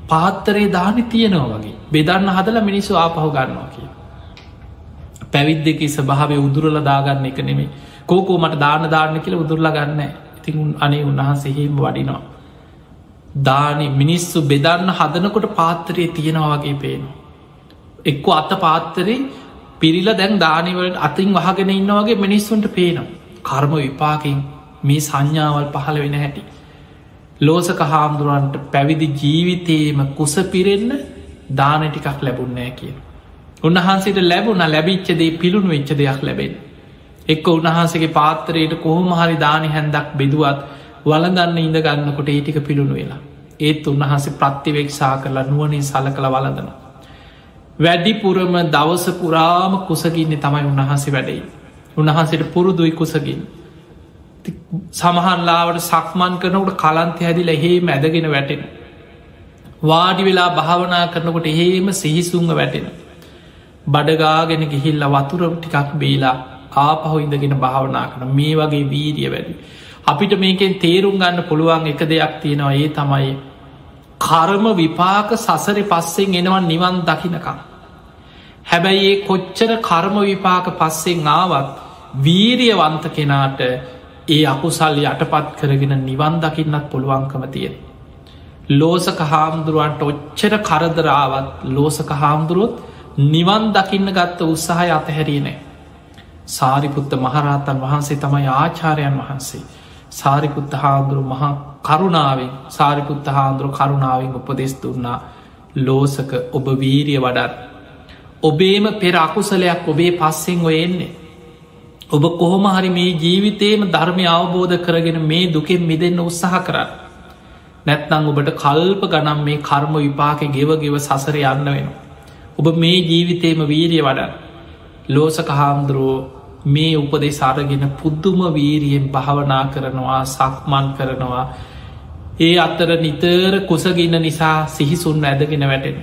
පාත්තරේ දානි තියෙනවා වගේ බෙදන්න හදල මිනිස්සු ආපහු ගන්නවා කිය. පැවිද්දකි ස්භාවය උදුරල දාගන්න එක නෙමේ කෝකෝ මට දාන දාන්න කියල උදුරල ගන්න ඉතින් අනේ උන්වහන්සේහෙම වඩිනවා. දානි මිනිස්සු බෙදන්න හදනකොට පාත්තරයේ තියෙනවා වගේ පේනවා. එක්ක අත්ත පාත්තරේ පිරිල දැන් දානිවලට අතින් වහගෙන ඉන්න වගේ මිනිස්සුන්ට පේනවා. කර්ම විපාකින් මේ සංඥාවල් පහළ වෙන හැටි. ලෝසක හාමුදුරුවන්ට පැවිදි ජීවිතයේම කුස පිරෙන්න දාන ටිකක් ලැබුන්නෑ කිය. උන්වහන්සේට ලැබුණ ලැබිච්චදේ පිළුණු වෙච්ච දෙයක් ලැබෙන. එක්ක උන්වහන්සගේ පාත්තරයට කොහොම හරි දානි හැන්දක් බෙදුවත් වලදන්න ඉඳගන්නකොට ඒටික පිළුණු වෙලා. ඒත් උන්වහන්සේ ප්‍රත්තිවෙක්ෂා කරලා නුවනින් සල කළ වලදන. වැඩිපුරම දවස පුරාම කුසගින්නේ තමයි උන්වහන්සේ වැඩයි. උන්වහන්සේට පුරුදුයි කුසගින්. සමහන්ලාවට සක්මන් කරනකට කලන්තය හැදිල එහෙ මැදගෙන වැටෙන. වාඩි වෙලා භාවනා කරනකොට එහෙම සිහිසුන්ග වැටෙන. බඩගාගෙන ගිහිල්ල වතුර ටිකක් බේලා ආපහු ඉඳගෙන භාවනා කන මේ වගේ වීරිය වැඩි. අපිට මේකෙන් තේරුම් ගන්න පුළුවන් එක දෙයක් තියෙනවා ඒ තමයි කරම විපාක සසරි පස්සෙන් එනවන් නිවන් දකිනකම්. හැබැයි ඒ කොච්චර කර්ම විපාක පස්සෙන් ආවත් වීරියවන්ත කෙනාට ඒ අකුසල් යටපත් කරගෙන නිවන් දකින්නත් පුළුවන්කම තියෙන. ලෝසක හාමුදුරුවන්ට ඔච්චර කරදරාවත් ලෝසක හාමුදුරුවොත් නිවන් දකින්න ගත්ත උත්සාහය අතහැරීනෑ. සාරිපුත්ත මහරහතන් වහන්සේ තමයි ආචාරයන් වහන්සේ. සාරිපුත්ත හාමුදුරු මහා කරුණාවෙන් සාරිපුත්ත හාමුදුරු කරුණාවෙන් උපදෙස් දුන්නා ලෝසක ඔබ වීරිය වඩත්. ඔබේම පෙර අකුසලයක් ඔබේ පස්සෙන් ඔයෙන්නේ. ඔබ කොහොම හරි මේ ජීවිතේම ධර්මය අවබෝධ කරගෙන මේ දුකෙන් මිදන්න උත්සාහ කරන්න. නැත්නං ඔබට කල්ප ගනම් මේ කර්ම විපාක ගෙව ගෙව සසර යන්න වෙන. ඔබ මේ ජීවිතේම වීරිය වඩ ලෝසක හාමුදුරුවෝ මේ උපදේ සාරගෙන පුද්දුම වීරියෙන් භාවනා කරනවා සක්මන් කරනවා ඒ අත්තර නිතර කුසගන්න නිසා සිහිසුන් ඇදගෙන වැටෙන.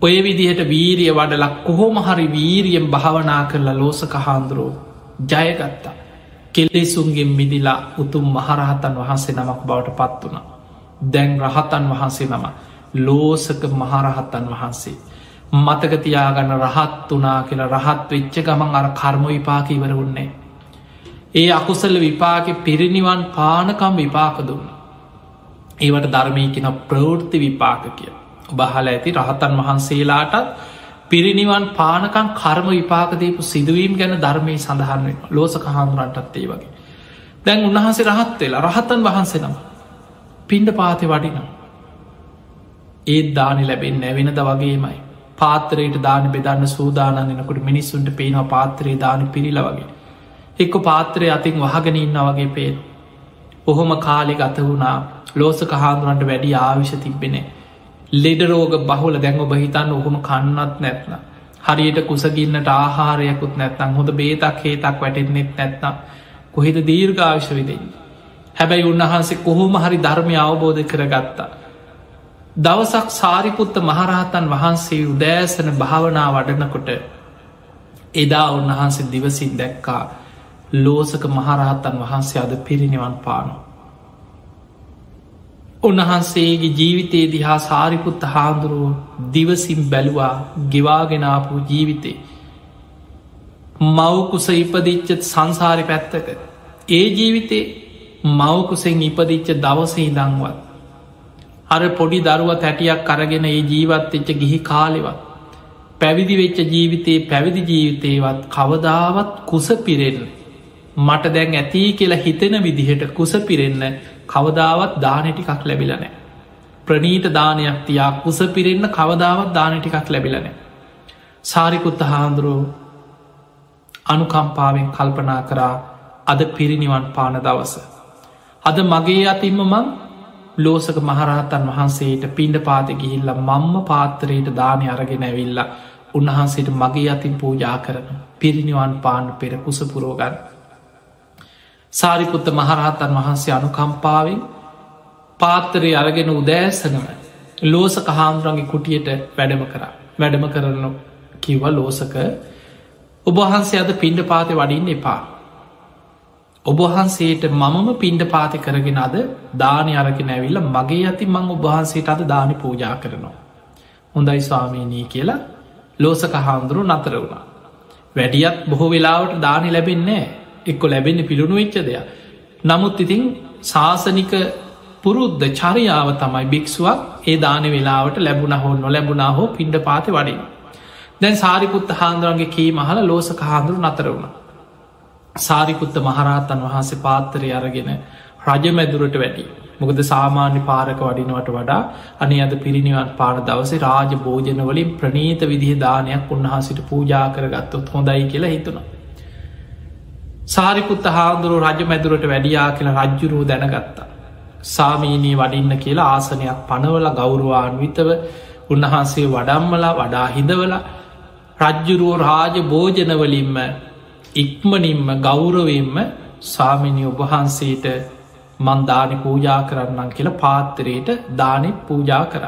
ඔය විදිහට වීරිය වඩලක් කොහොම හරි වීරියෙන් භාවනා කරලා ලෝසක හාන්දුරෝ ජයගත්තා. කෙලෙසුන්ගෙන් මිදිලා උතුම් මහරහතන් වහන්සේ නමක් බවට පත් වුණ. දැන් රහතන් වහන්සේ නම ලෝසක මහරහත්තන් වහන්සේ. මතකතියාගන්න රහත් වනා කියලා රහත් වෙච්ච ගමන් අර කර්ම විපාක ඉවර උන්නේ. ඒ අකුසල විපාක පිරිනිවන් පානකම් විපාක දුන්න. ඒවට ධර්මය කෙන ප්‍රවෘත්ති විපාක කිය. ඔබහල ඇති රහතන් වහන්සේලාටත් පිරිනිවන් පානකන් කර්ම විපාකදීපු සිදුවීම් ගැන ධර්මය සඳහන් ලෝසක හාමුරන්ටත් ඒ වගේ. දැන් උන්වහන්සේ රහත් වෙලා රහතන් වහන්සේ නම පින්ඩ පාති වඩිනම්. ඒත් දානි ලැබෙන් නැවෙනද වගේමයි. පාතරයට දාන බෙදන්න සූදානන්නකොට මිනිස්සුන්ට පේනවා පාත්‍රයේ දාන පිරිල වගේ. එක්ක පාත්‍රය අතින් වහගෙන ඉන්න වගේ පේන. ඔහොම කාලෙ ගත වුණා ලෝසක හාමුරන්ට වැඩි ආවිශ තිබෙනේ. ලෙඩ රෝග බහුල දැන් ඔබ හිතන්න ඔහොම කන්නත් නැත්න. හරියට කුසගින්නට ආහාරයකුත් නැත්නම් හොඳ බේතක් හේතක් වැටෙන්නෙත් නැත්නම් කොහෙද දීර්ඝාවිශ විදෙන්. හැබැයි උන්වහන්සේ කොහොම හරි ධර්මය අවබෝධ කරගත්තා. දවසක් සාරිපුත්ත මහරහතන් වහන්සේ උදෑසන භාවනා වඩනකොට එදා උන්වහන්සේ දිවසින් දැක්කා ලෝසක මහරහතන් වහන්සේ අද පිරිනිවන් පානු. උන්වහන්සේගේ ජීවිතයේ දිහා සාරිපුත්ත හාන්දුරුව දිවසිම් බැලුවා ගෙවාගෙනාපු ජීවිතේ. මවකුස ඉපදිච්චත් සංසාරි පැත්තක. ඒ ජීවිතේ මවකුසෙන් ඉපදිච්ච දවසේ දංවත්. අර පොඩි දරුව තැටියක් කරගෙන ඒ ජීවත් එච්ච ගිහි කාලෙවත්. පැවිදි වෙච්ච ජීවිතයේ පැවිදි ජීවිතයවත් කවදාවත් කුස පිරෙන් මට දැන් ඇති කියලා හිතෙන විදිහට කුස පිරෙන්න කවදාවත් දානටිකක් ලැබිලනෑ. ප්‍රනීත දානයක් තියා කුස පිරෙන්න්න කවදාවත් දානටිකක් ලැබිලනෑ. සාරිකුත්ත හාන්දුරුව අනුකම්පාවෙන් කල්පනා කරා අද පිරිනිවන් පාන දවස. අද මගේ අතින්ම මං ලෝසක මහරහතන් වහන්සේට පින්ඩ පාත ගිහිල්ල මම්ම පාත්තරයට දානය අරගෙන ඇවිල්ල උන්වහන්සේට මගේ අතින් පූජා කරන පිරිනිවන් පාන්න පෙර කුසපුරෝගන්න. සාරිපුත්ත මහරහතන් වහන්සේ අනුකම්පාවෙන් පාත්තරය අරගෙන උදෑසනම ලෝසක හාමුදුරන්ගේ කුටියට වැඩම කර වැඩම කරන කිව්ව ලෝසක ඔබහන්සේ අද පින්ඩ පාති වඩින්න එපා. ඔබහන්සේට මමම පින්ඩ පාති කරගෙන අද දානය අරගෙන ඇවිල්ල මගේ ඇති මං ඔබහන්සේට අද දානි පූජා කරනවා. හොඳයි ස්වාමීනී කියලා ලෝසක හාමුදුරු නතර වුණා. වැඩියත් බොහෝ වෙලාවට දානි ලැබෙන්නේ එක්කො ලැබෙන්නේ පිළුණු වෙච්ච දෙයක්. නමුත් ඉතින් ශාසනික පුරුද්ධ චරියාව තමයි භික්ෂුවක් ඒ දාන වෙලාවට ලැබුණ හෝ නොලැබුණා හෝ පින්ඩ පාති වඩින්. දැන් සාරිපුත්ත හාන්දුරන්ගේ කී මහල ලෝසක හාදුරු නතර වුණ. සාරිපුත්ත මහරහතන් වහන්සේ පාත්තරය අරගෙන රජමැදුරට වැඩි. මොකද සාමාන්‍ය පාරක වඩිනවට වඩා අනි අද පිරිනිවන් පාන දවසේ රාජ භෝජනවලින් ප්‍රනීත විදිහ දානයක් උන්වහන්සිට පූජා කරගත්තොත් හොඳයි කියලා හිතුනා. සාරිපුත්ත හාදුරු රජ මැදුරට වැඩියා කියලා රජ්ජුරුව දැනගත්තා. සාමීනී වඩින්න කියලා ආසනයක් පනවල ගෞරුවාන්විතව උන්වහන්සේ වඩම්මලා වඩා හිදවල රජ්ජුරුවෝ රාජ භෝජනවලින්ම ඉක්මනින්ම ගෞරවෙන්ම සාමිනි ඔබහන්සේට මන්දානි පූජා කරන්නම් කියලා පාත්තරයට දානෙ පූජා කර.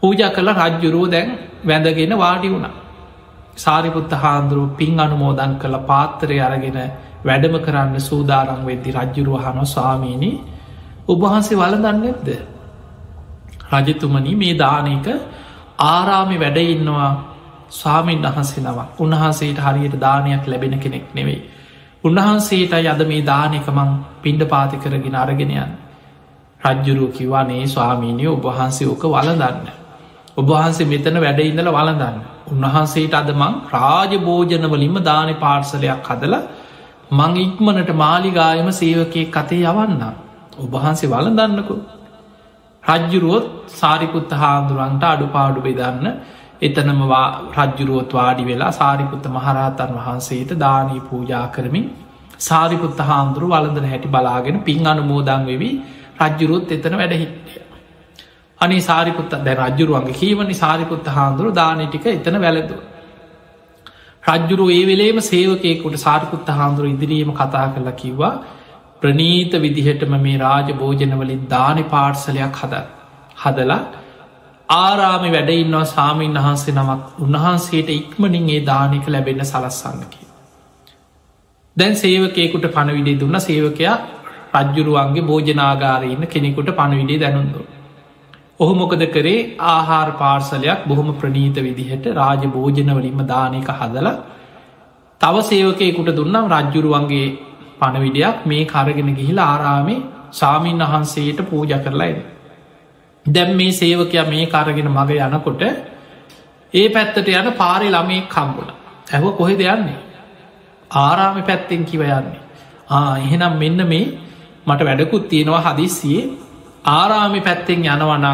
පූජ කළ රජ්ජුරුව දැන් වැඳගෙන වාඩි වුණා. සාරිපුත්ත හාන්දුරුව පින් අනුමෝදන් කළ පාත්තරය අරගෙන වැඩම කරන්න සූදාරං වෙද්දි රජ්ජුරුව හනො ස්වාමීණී ඔබහන්සේ වලදන්න එක්ද. රජතුමනි මේ දානක ආරාමි වැඩඉන්නවා ස්වාමීන් වහන්සේ නවක් උන්වහන්සේට හරියට දානයක් ලැබෙන කෙනෙක් නෙවෙයි. උන්වහන්සේට යද මේ දානකමං පින්ඩ පාති කරගෙන අරගෙනයන්. රජ්ජුරුව කිවනේ ස්වාමීනය ඔබහන්සේ ඕක වලදන්න. ඔබහන්සේ මෙතන වැඩඉඳල වලදන්න. උන්වහන්සේට අදමං රාජ භෝජනවලින්ම දාන පාර්සලයක් හදල මං ඉක්මනට මාලිගායම සේවකය කතේ යවන්න. ඔබහන්සේ වලදන්නකු. රජ්ජුරුවොත් සාරිකුත්ත හාමුදුරන්ට අඩුපාඩු බෙදන්න එතනම රජ්ජුරුවොත් වාඩි වෙලා සාරිපුත්ත මහරහතන් වහන්සේට දානී පූජා කරමින් සාරිපුත්ත හාමුදුරු වලඳන හැටි බලාගෙන පින් අනුමෝදං වෙවී රජ්ජුරුවොත් එතන වැඩහිටිය. අනි සාරිපුත්ත දැ රජ්ජුරුවන්ගේ කීවනි සාරිපුත්ත හාමුදුරු දානටික එතන වැලදු. රජ්ජුරු ඒ වෙලේම සේවකයකුට සාරිපුත්ත හාමුදුරු ඉදිරීම කතා කරලා කිව්වා ප්‍රනීත විදිහටම මේ රාජ භෝජනවලින් දානි පාර්සලයක් හද හදලා ආරාමි වැඩඉන්නවා සාමීන් වහන්සේ නමක් උන්වහන්සේට ඉක්මනින් ඒ දානක ලැබෙන්න සලස්සන්නකි. දැන් සේවකයකුට පණවිඩේ දුන්න සේවකයා රජ්ජුරුවන්ගේ භෝජනාගාරඉන්න කෙනෙකුට පණවිඩේ දැනුන්දු. ඔහු මොකද කරේ ආහාර පාර්සලයක් බොහොම ප්‍රනීත විදිහට රාජ භෝජනවලින්ම දානක හදල තව සේවකයකුට දුන්නම් රජ්ජුරුවන්ගේ පණවිඩයක් මේ කරගෙන ගිහිලා ආරාමේ සාමීන් වහන්සේට පූජ කරලා එන්න. දැම් මේ සේවකයා මේ කරගෙන මග යනකොට ඒ පැත්තට යන පාරි ළමේ කම්බුණ ඇහව කොහෙද යන්නේ? ආරාමි පැත්තෙන් කිව යන්නේ. ආ එහෙනම් මෙන්න මේ මට වැඩකුත් තියෙනවා හදිස්සියේ. ආරාමි පැත්තෙන් යනවනං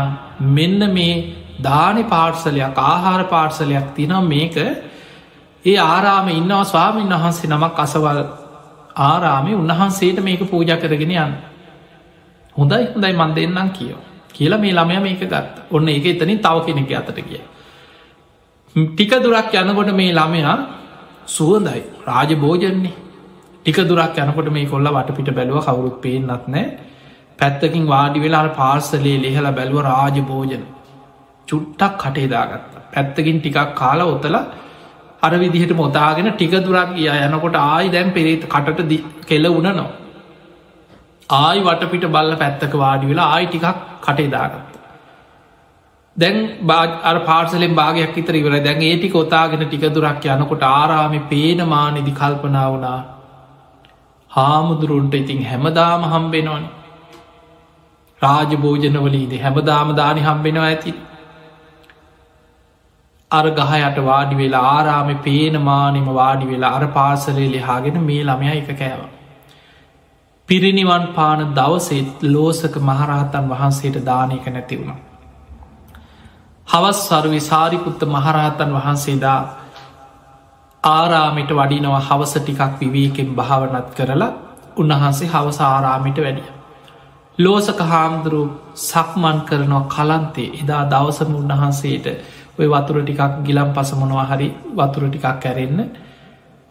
මෙන්න මේ දානි පාර්සලයක් ආහාර පාර්සලයක් තිනම් මේක ඒ ආරාම ඉන්නවා ස්වාමීන් වහන්සේ නමක් අසවල් ආරාමි. උන්වහන්සේට මේක පූජ කරගෙන යන්න. හොඳයි හොඳයි මන් දෙන්නම් කියෝ කියලා මේ ළමය මේක ගත් ඔන්න ඒක එතනින් තව කෙනෙක අතට කිය. ටික දුරක් යනකොට මේ ළමයා සුවදයි රාජ භෝජන්නේ ටික දුරක් යනකොට මේ කොල්ල වටපිට බැලුව කවුරුත් පේෙන්න්නත් නෑ පැත්තකින් වාඩි වෙලා පාර්සලේ ලෙහල බැලුව රාජ භෝජන චුට්ටක් කටේදාගත්ත පැත්තකින් ටිකක් කාල ඔතල අර විදිහට මොතාගෙන ටික දුරක් ගිය. යනකොට ආයි දැන් පෙරේත කටට කෙල උනනවා. ආයි වටපිට බල්ල පැත්තක වාඩි වෙලා ආයි ටිකක් කටේදාගත්ත. දැන් අර පාර්සලෙන් භාගයක් ඉතර ඉවර දැන් ඒටි කොතාගෙන ටික දුරක් යනකොට ආරාමි පේනමානෙදි කල්පනා වුණා හාමුදුරුන්ට ඉතින් හැමදාම හම්බෙනවන රාජ භෝජනවලීද හැමදාම දානි හම්බෙනවා ඇති අර ගහයට වාඩි වෙලා ආරාමි පේනමානෙම වාඩි වෙලා අර පාසලේ ලිහාගෙන මේ ළමය එක කෑව. පිරිනිවන් පාන දවසෙත් ලෝසක මහරහතන් වහන්සේට දානයක නැති වුණා. හවස් සරුවි සාරිපුත්ත මහරහතන් වහන්සේදා ආරාමිට වඩිනව හවස ටිකක් විවේකෙන් භාවනත් කරලා උන්වහන්සේ හවස ආරාමිට වැඩිය. ලෝසක හාමුදුරු සක්මන් කරනවා කලන්තේ එදා දවසම උන්වහන්සේට ඔය වතුර ටිකක් ගිලම් පස මොනවා හරි වතුර ටිකක් කැරෙන්න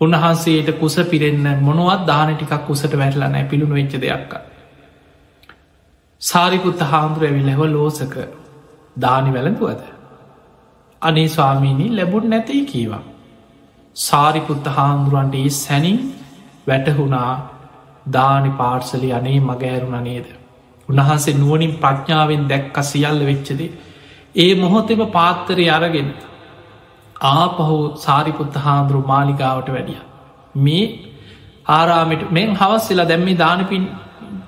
උන්වහන්සේට කුස පිරෙන්න්න මොනවත් දාන ටිකක් කුසට වැටලා නෑ පිළුණු වෙච්ච දෙයක්ක. සාරිපුත්ත හාමුදුර ඇවිල්ලෙව ලෝසක දානි වැළඳුවද. අනේ ස්වාමීණී ලැබුණ නැතයි කීවා. සාරිපුත්ත හාමුදුරුවන්ට ඒ සැනින් වැටහුණා දානි පාර්සලි අනේ මගෑරුණ නේද. උන්වහන්සේ නුවනින් ප්‍රඥාවෙන් දැක්ක සියල්ල වෙච්චදේ. ඒ මොහොතෙම පාත්තරය අරගෙන ආපහු සාරිපුත්ත හාන්දුරු මාලිගාවට වැඩිය. මේ ආරාමිට මෙන් හවස්සලා දැම්මි දානපින්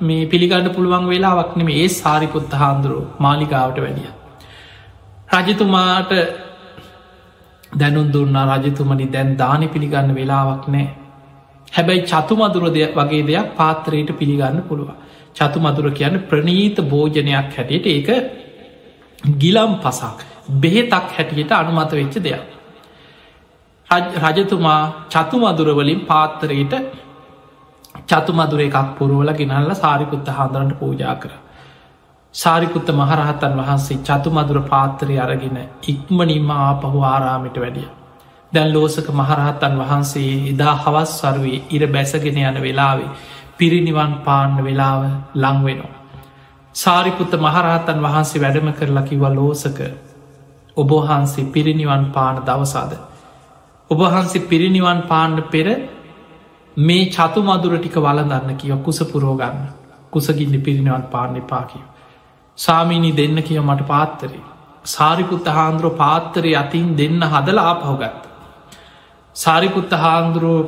මේ පිළිගන්න පුළුවන් වෙලාවක්නෙම ඒ සාරිපුත්ත හාන්දුරු මාලිගාවට වැඩිය. රජතුමාට දැනුන් දුන්නා රජතුමනි දැන් දානි පිළිගන්න වෙලාවක් නෑ. හැබැයි චතුමදුර දෙයක් වගේ දෙයක් පාත්‍රයට පිළිගන්න පුළුව. චතුමදුර කියන්න ප්‍රනීත භෝජනයක් හැටියට ඒක ගිලම් පසක් බෙහෙතක් හැටියට අනුමත වෙච්ච දෙයක්. රජතුමා චතුමදුරවලින් පාත්තරයට චතුමදුර එකක් පුරුවල ගෙනල්ල සාරිකුත්ත හාදරට පූජා කර. සාරිකුත්ත මහරහතන් වහන්සේ චතුමදුර පාත්තරය අරගෙන ඉක්මනින්ම ආපහු ආරාමිට වැඩිය. දැන් ලෝසක මහරහතන් වහන්සේ එදා හවස් සරුවේ ඉර බැසගෙන යන වෙලාවේ පිරිනිවන් පාන්න වෙලාව ලංවෙනවා. සාරිපුත්ත මහරහතන් වහන්සේ වැඩම කරලා කිව ලෝසක ඔබහන්සේ පිරිනිවන් පාන දවසාද. ඔබහන්සේ පිරිනිවන් පාන්න පෙර මේ චතු මදුර ටික වලදන්න කිය කුස පුරෝගන්න කුසගින්න පිරිනිවන් පාන්න පාකිව. සාමීනී දෙන්න කිය මට පාත්තරේ. සාරිපුත්ත හාන්දුරුව පාත්තරය අතින් දෙන්න හදල ආපහුගත්ත. සාරිපුත්ත හාන්දුරුව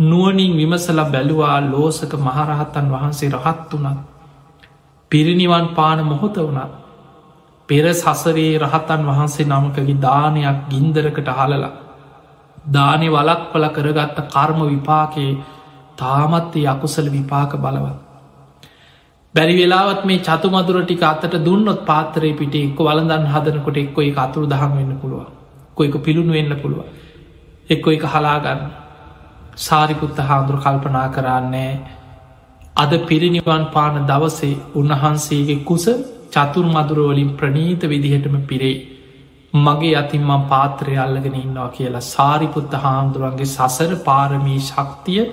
නුවනින් විමසල බැලුවා ලෝසක මහරහත්තන් වහන්සේ රහත් වනත්. පිරිනිවන් පාන මොහොත වනත්. පෙර සසරේ රහතන් වහන්සේ නමකගේ දානයක් ගින්දරකට හලලා. දානෙ වලක් පල කරගත්ත කර්ම විපාකයේ තාමත්තේ අකුසල විපාක බලවත්. බැරි වෙලාවත් මේ චතුමදුර ටික අතට දුන්නොත් පාතරය පිට එක්ක වලදන් හදනකොට එක්කො එක අතුරු දහම් වෙන්න පුළුව කොයික පිළුණු වෙන්න පුළුව එක්කො එක හලාගන්න සාරිපුත්ත හාමුදුර කල්පනා කරන්නේ අද පිරිනිවන් පාන දවසේ උන්වහන්සේගේ කුස චතුර මදුරුවලින් ප්‍රනීත විදිහටම පිරේ. මගේ අතින් මං පාත්‍රය අල්ලගෙන ඉන්නවා කියලා සාරිපුත්ත හාමුදුරුවන්ගේ සසර පාරමී ශක්තිය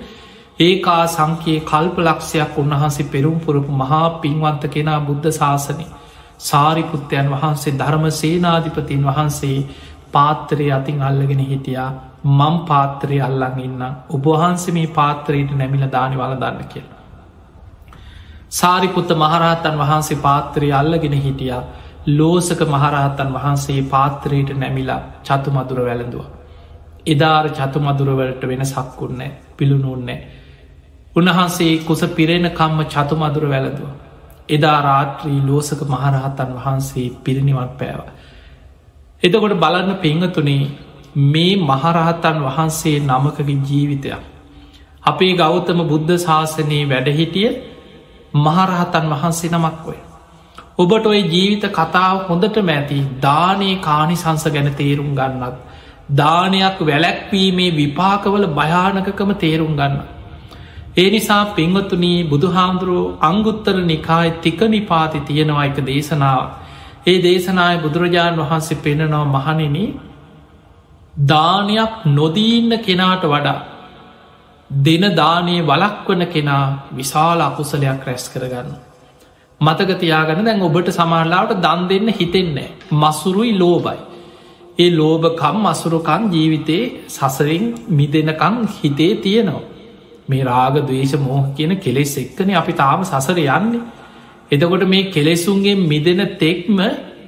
ඒකා සංකයේ කල්ප ලක්ෂයක් උන්වහන්සේ පෙරුම් පුරපු මහා පින්වන්ත කෙනා බුද්ධ ශාසනය. සාරිපුත්තයන් වහන්සේ ධර්ම සේනාධිපතින් වහන්සේ පාත්තරය අතින් අල්ලගෙන හිටියා. මං පාත්‍රය අල්ලං ඉන්න ඔබහන්සේ මේ පාත්‍රයට නැමිල දානි වල දන්න කියලා. සාරිපුත්ත මහරහතන් වහන්සේ පාත්‍රය අල්ලගෙන හිටියා. ලෝසක මහරහතන් වහන්සේ පාත්‍රයට නැමිලා චතු මදුර වැළඳුව. එදාර චතු මදුරවලට වෙන සක්කුන්නේ පිළුණුන්නේ උන්වහන්සේ කුස පිරෙන කම්ම චතු මදුර වැළඳුව. එදා රාත්‍රී ලෝසක මහරහතන් වහන්සේ පිරිනිවන් පෑව. එතකොට බලන්න පංහතුනේ මේ මහරහතන් වහන්සේ නමකගේ ජීවිතයක්. අපේ ගෞතම බුද්ධ ශාසනයේ වැඩහිටිය මහරහතන් වහන්සේ නමක් ඔය. ඔබට ඔය ජීවිත කතාව හොඳට මැති දානයේ කානිසංස ගැන තේරුම් ගන්නත්. දානයක් වැලැක්වීමේ විපාකවල භයානකකම තේරුම් ගන්න. ඒ නිසා පිංවතුනී බුදුහාමුදුරුව අංගුත්තර නිකාය තික නිපාති තියෙනවා එක දේශනාව. ඒ දේශනාය බුදුරජාණන් වහන්සේ පෙනෙනවා මහනින දානයක් නොදීන්න කෙනාට වඩා දෙන දානයේ වලක්වන කෙනා විශාල අකුසලයක් රැස් කරගන්න. මතකතියාගන්න දැන් ඔබට සමාරලාවට දන් දෙන්න හිතෙන්නේ මසුරුයි ලෝබයි. ඒ ලෝභකම් මසුරුකන් ජීවිතේ සසරින් මිදෙනකං හිතේ තියෙනවා. මේ රාග දවේශ මෝහ කියන කෙලෙස් එක්කන අපි තාම සසර යන්නේ එතකොට මේ කෙලෙසුන්ගේ මිදෙන තෙක්ම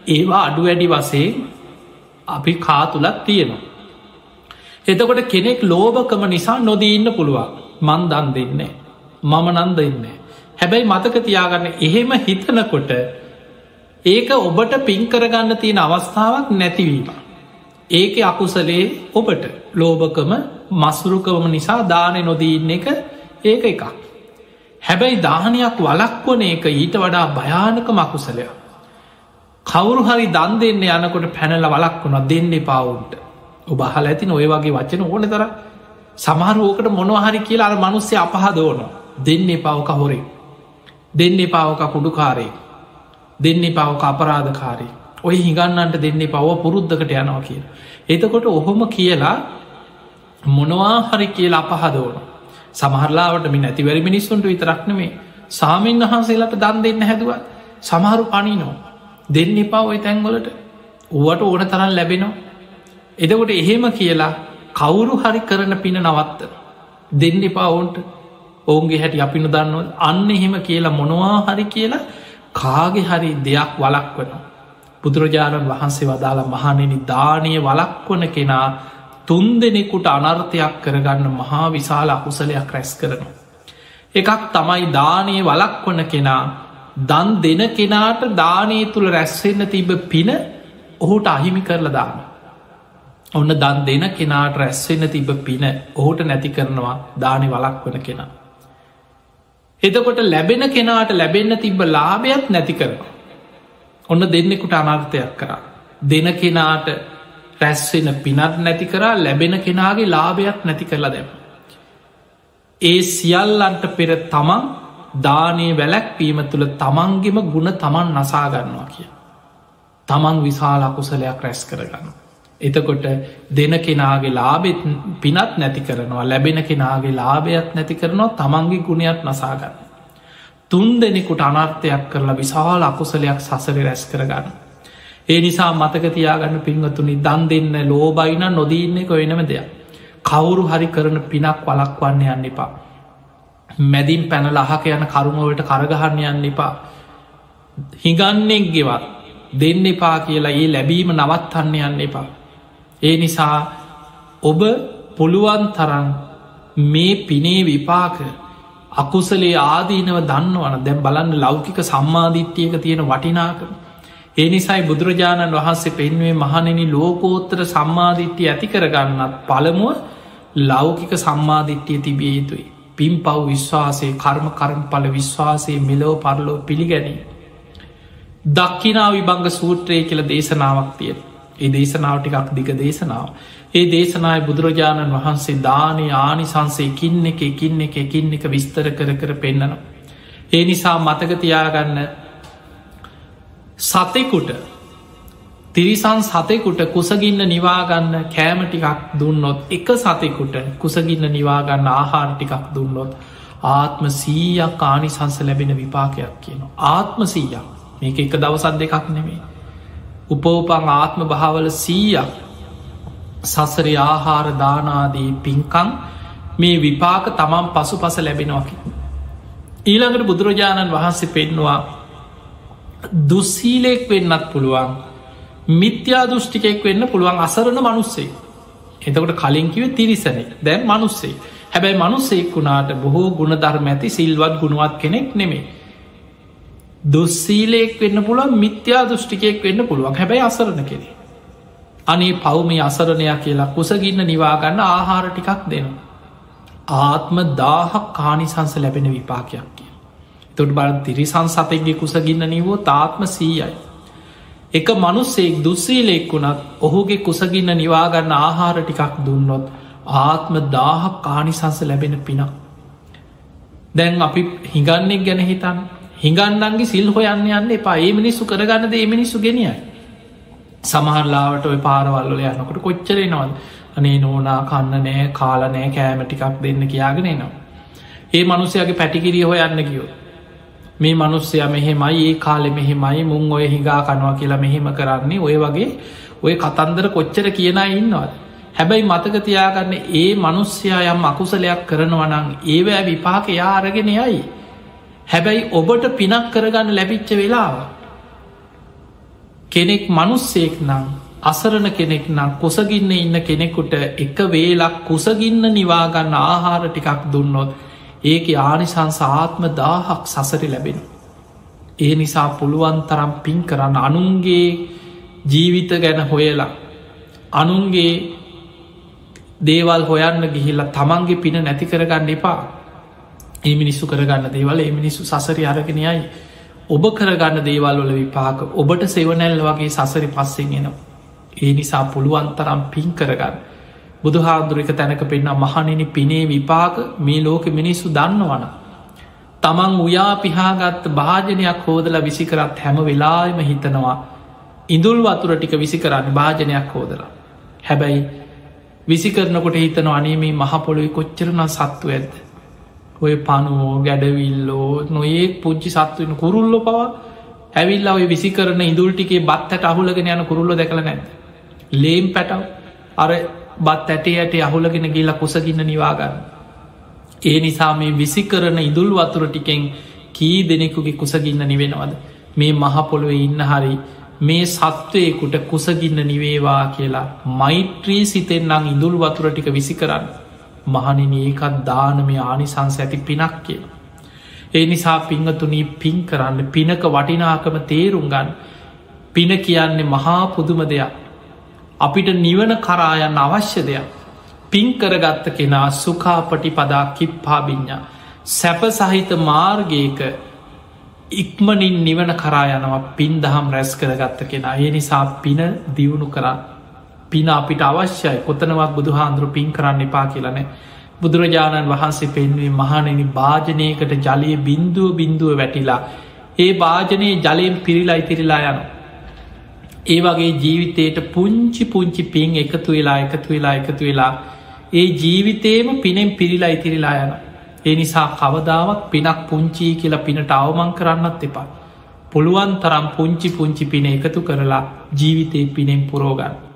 ඒවා අඩු වැඩි වසේ අපි කාතුලක් තියෙනවා. එතකොට කෙනෙක් ලෝභකම නිසා නොදීන්න පුළුවන් මන් දන් දෙන්නේ. මම නන් දෙන්නේ. හැබැයි මතක තියාගන්න එහෙම හිතනකොට ඒක ඔබට පින්කරගන්න තියෙන අවස්ථාවක් නැතිවීම. ඒක අකුසලේ ඔබට ලෝභකම මසුරුකවම නිසා දානය නොදීන්න එක ඒක එකක්. හැබැයි දානයක් වලක්වන එක ඊට වඩා භයානක මකුසලයක්. කවුරු හරි දන් දෙන්න යනකොට පැනල වලක් වුණ දෙන්න පාවුන්ට ඔබහල ඇතින ඔය වගේ වචන ඕන තර සමහරුවකට මොනවහරි කියලා අර මනුස්්‍ය අපහදෝන දෙන්න පවක හොරේ දෙන්න පාවක කුඩුකාරේ දෙන්න පවක අපරාධකාරේ ඔය හිගන්නන්ට දෙන්නේ පව පුරුද්ධකට යනවා කිය. එතකොට ඔහොම කියලා මොනවා හරි කියලා අපහදෝන සමහරලාවට මි නැතිවැරි මිනිස්සුන්ට විතරක්නමේ සාමීන් වහන්සේලට දන් දෙන්න හැදුවත් සමහරු පනිනෝ දෙන්න එපා ඔය තැන්වලට. ඕවට ඕන තරන් ලැබෙනවා. එදකොට එහෙම කියලා කවුරු හරි කරන පින නවත්ත. දෙන්න එපා ඔවුන්ට ඔවුන්ගේ හැටි අපින දන්නව අන්න එහෙම කියලා මොනවා හරි කියලා කාගෙ හරි දෙයක් වලක් වන බුදුරජාණන් වහන්සේ වදාළ මහනෙනි දානය වලක්වන කෙනා තුන් දෙනෙකුට අනර්ථයක් කරගන්න මහා විශාල අකුසලයක් රැස් කරනවා. එකක් තමයි දානය වලක්වන කෙනා දන් දෙන කෙනාට දානය තුළ රැස්වෙන්න තිබ පින ඔහුට අහිමි කරලා දාන. ඔන්න දන් දෙන කෙනාට රැස්වෙන්න තිබ පින ඔහුට නැති කරනවා දානය වලක් වන කෙනා. එතකොට ලැබෙන කෙනාට ලැබෙන්න තිබ්බ ලාභයක් නැති කරනවා. ඔන්න දෙන්නෙකුට අනර්ථයක් කරා. දෙන කෙනාට රැස්වෙන පිනත් නැති කරා ලැබෙන කෙනාගේ ලාභයක් නැති කරලා දැම. ඒ සියල්ලන්ට පෙර තමන් දානය වැලැක්වීම තුළ තමන්ගෙම ගුණ තමන් නසාගන්නවා කිය. තමන් විශාල අකුසලයක් රැස් කරගන්න. එතකොට දෙන කෙනාගේ ලාබෙත් පිනත් නැති කරනවා ලැබෙන කෙනාගේ ලාභයක් නැති කරනවා තමන්ගේ ගුණයක් නසාගන්න. තුන් දෙනෙකුට අනර්ථයක් කරලා විශාල අකුසලයක් සසර රැස් කරගන්න. ඒ නිසා මතක තියාගන්න පින්වතුනි දන් දෙන්න ලෝබයින නොදීන්නේ කොයනම දෙයක්. කවුරු හරි කරන පිනක් වලක් වන්න යන්න එපා. මැදින් පැනල අහක යන කරුමවලට කරගහන්න යන්න එපා. හිගන්නෙක් ගෙවත් දෙන්න එපා කියලා ඒ ලැබීම නවත්හන්න යන්න එපා. ඒ නිසා ඔබ පුළුවන් තරන් මේ පිනේ විපාක අකුසලේ ආදීනව දන්නවන දැම් බලන්න ලෞකික සම්මාධිට්්‍යයක තියෙන වටිනාකම. ඒ නිසයි බුදුරජාණන් වහන්සේ පෙන්වේ මහනෙනි ලෝකෝත්තර සම්මාධිට්්‍යය ඇති කරගන්නත් පළමුුව ලෞකික සම්මාධිට්්‍යය තිබිය යුතුයි. පින් පව් විශ්වාසය කර්ම කරම් පල විශ්වාසය මෙලෝ පරලෝ පිළිගැනී. දක්කිනා විභංග සූත්‍රය කියල දේශනාවක් තියෙන. ඒ දේශනාවටිකක් දිග දේශනාව. ඒ දේශනාය බුදුරජාණන් වහන්සේ දානය ආනිසන්සේ කින්න එක එකින්න එක එකින්න එක විස්තර කර කර පෙන්න්නන. ඒ නිසා මතකතියාගන්න සතෙකුට තිරිසන් සතෙකුට කුසගින්න නිවාගන්න කෑම ටිකක් දුන්නොත් එක සතෙකුට කුසගින්න නිවාගන්න ආහාර ටිකක් දුන්නොත් ආත්ම සීයක් කානිසංස ලැබෙන විපාකයක් කියන. ආත්ම සීයක් මේක එක දවසත් දෙකක් නෙමේ. උපෝපං ආත්ම භාවල සීයක්. සසරි ආහාර දානාදී පින්කං මේ විපාක තමන් පසු පස ලැබෙනවාකි. ඊළඟට බුදුරජාණන් වහන්සේ පෙන්නවා දුස්සීලෙක් වෙන්නත් පුළුවන් මිත්‍යා දෘෂ්ටිකෙක් වෙන්න පුළුවන් අසරණ මනුස්සේ. එතකොට කලින්කිව තිරිසනේ දැන් මනුස්සේ. හැබැයි මනුස්සෙක් වුණාට බොහෝ ගුණධර්ම ඇති සිල්වත් ගුණුවත් කෙනෙක් නෙමේ දුස්සීලෙක් වෙන්න පුළුවන් මිත්‍යා දෘෂ්ටිකයෙක් වෙන්න පුළුවන්. හැබැයි අසරණ කෙනෙ අනේ පවුමේ අසරණයක් කියලා කුසගින්න නිවාගන්න ආහාර ටිකක් දෙනවා. ආත්ම දාහක් කානිසංස ලැබෙන විපාකයක් කිය තොට බල තිරිසං සතෙක්ගේ කුසගින්න නිවෝ තාත්ම සීයයි. එක මනුස්සෙක් දුස්සීලෙක් වුණත් ඔහුගේ කුසගින්න නිවාගන්න ආහාර ටිකක් දුන්නොත් ආත්ම දාහක් කානිසංස ලැබෙන පිනක්. දැන් අපි හිගන්නෙක් ගැන හිතන් හිගන්නන්ගේ සිල් හොයන්න යන්න එපා ඒ මිනිස්සු කරගන්නද ඒ මිනිස්සු ගෙනියයි. සමහරලාවට ඔය පාරවල්ල යනකොට කොච්චරේ නොවල් අනේ නෝනා කන්න නෑ කාලනෑ කෑම ටිකක් දෙන්න කියාගෙන නවා. ඒ මනුස්සයගේ පැටිකිරිය හොයන්න කියෝ මේ මනුස්සය මෙහෙමයි ඒ කාලෙ මෙහෙමයි මුං ඔය හිඟා කනවා කියලා මෙහෙම කරන්නේ ඔය වගේ ඔය කතන්දර කොච්චර කියන ඉන්නවද. හැබැයි මතකතියාගන්න ඒ මනුස්්‍යයා යම් අකුසලයක් කරනවනං ඒවෑ විපාක යාරගෙන යයි. හැබැයි ඔබට පිනක් කරගන්න ලැබිච්ච වෙලාව. කෙනෙක් මනුස්සෙක් නං අසරණ කෙනෙක් නම් කුසගින්න ඉන්න කෙනෙකුට එක වේලක් කුසගින්න නිවාගන්න ආහාර ටිකක් දුන්නොත් ඒක ආනිසංස ආත්ම දාහක් සසරි ලැබෙන. ඒ නිසා පුළුවන් තරම් පින් කරන්න අනුන්ගේ ජීවිත ගැන හොයලා අනුන්ගේ දේවල් හොයන්න ගිහිල්ලා තමන්ගේ පින නැති කරගන්න එපා ඒ මිනිස්සු කරගන්න දේවල් ඒ මිනිස්සු සසරි අරගෙනයයි ඔබ කරගන්න දේවල් වල විපාක ඔබට සෙවනැල්ල වගේ සසරි පස්සෙන් එනවා. ඒ නිසා පුළුවන් තරම් පින් කරගන්න. බුදු හාදුරික තැනක පෙන්න්න මහනිනි පිනේ විපාක මේ ලෝක මිනිස්සු දන්නවන තමන් උයා පිහාගත්ත භාජනයක් හෝදල විසිකරත් හැම වෙලාම හිතනවා ඉඳුල් වතුර ටික විසි කරන්න භාජනයක් හෝදලා. හැබැයි විසිකරනකොට හිතන අනේමේ මහපොළොයි කොච්චරන සත්තු ඇද ඔය පනුවෝ ගැඩවිල්ලෝ නොඒ පුංචි සත්තුවන කුරුල්ලො පවා ඇවිල්ලා ඔය විසි කරන ඉදුල්ටිකේ බත්තට අහුලගෙන යන කුරුල්ල දැකළ නැද ලේම් පැටව්. අර බත් ඇටේ ඇට අහුලගෙන ගිල්ලා කුසගින්න නිවාගන්න ඒ නිසා මේ විසි කරන ඉදුල් වතුර ටිකෙන් කී දෙනෙකුගේ කුසගින්න නිවෙනවද? මේ මහපොළොව ඉන්න හරි මේ සත්වයකුට කුසගින්න නිවේවා කියලා මෛත්‍රී සිතෙන්න්නං ඉදුල් වතුර ටික විසි කරන්න මහනින ඒකත් දානමය ආනිසංස ඇති පිනක් කිය. ඒ නිසා පිංහතුනී පින් කරන්න පිනක වටිනාකම තේරුම්ගන් පින කියන්නේ මහා පුදුම දෙයක්. අපිට නිවන කරායන්න අවශ්‍ය දෙයක්. පින් කරගත්ත කෙනා සුකාපටි පදා කිප්පාබිඤ්ඥා. සැප සහිත මාර්ගයක ඉක්මනින් නිවන කරා යනවා පින් දහම් රැස් කරගත්ත කෙනා ඒ නිසා පින දියුණු කරන්න පින අපිට අවශ්‍යයි. කොතනවත් බුදු හාන්දුරු පින් කරන්න එපා කියලනේ බුදුරජාණන් වහන්සේ පෙන්වේ මහනෙනි භාජනයකට ජලය බින්දුව බින්දුව වැටිලා. ඒ භාජනයේ ජලයෙන් පිරිලා ඉතිරිලා යන ඒ වගේ ජීවිතයට පුංචි පුංචි පින් එකතු වෙලා එකතු වෙලා එකතු වෙලා ඒ ජීවිතේම පිනෙන් පිරිලා ඉතිරිලා යන ඒ නිසා කවදාවත් පිනක් පුංචී කියලා පිනට අවමං කරන්නත් එපා. පුළුවන් තරම් පුංචි පුංචි පින එකතු කරලා ජීවිතය පිනෙන් පුරෝගන්න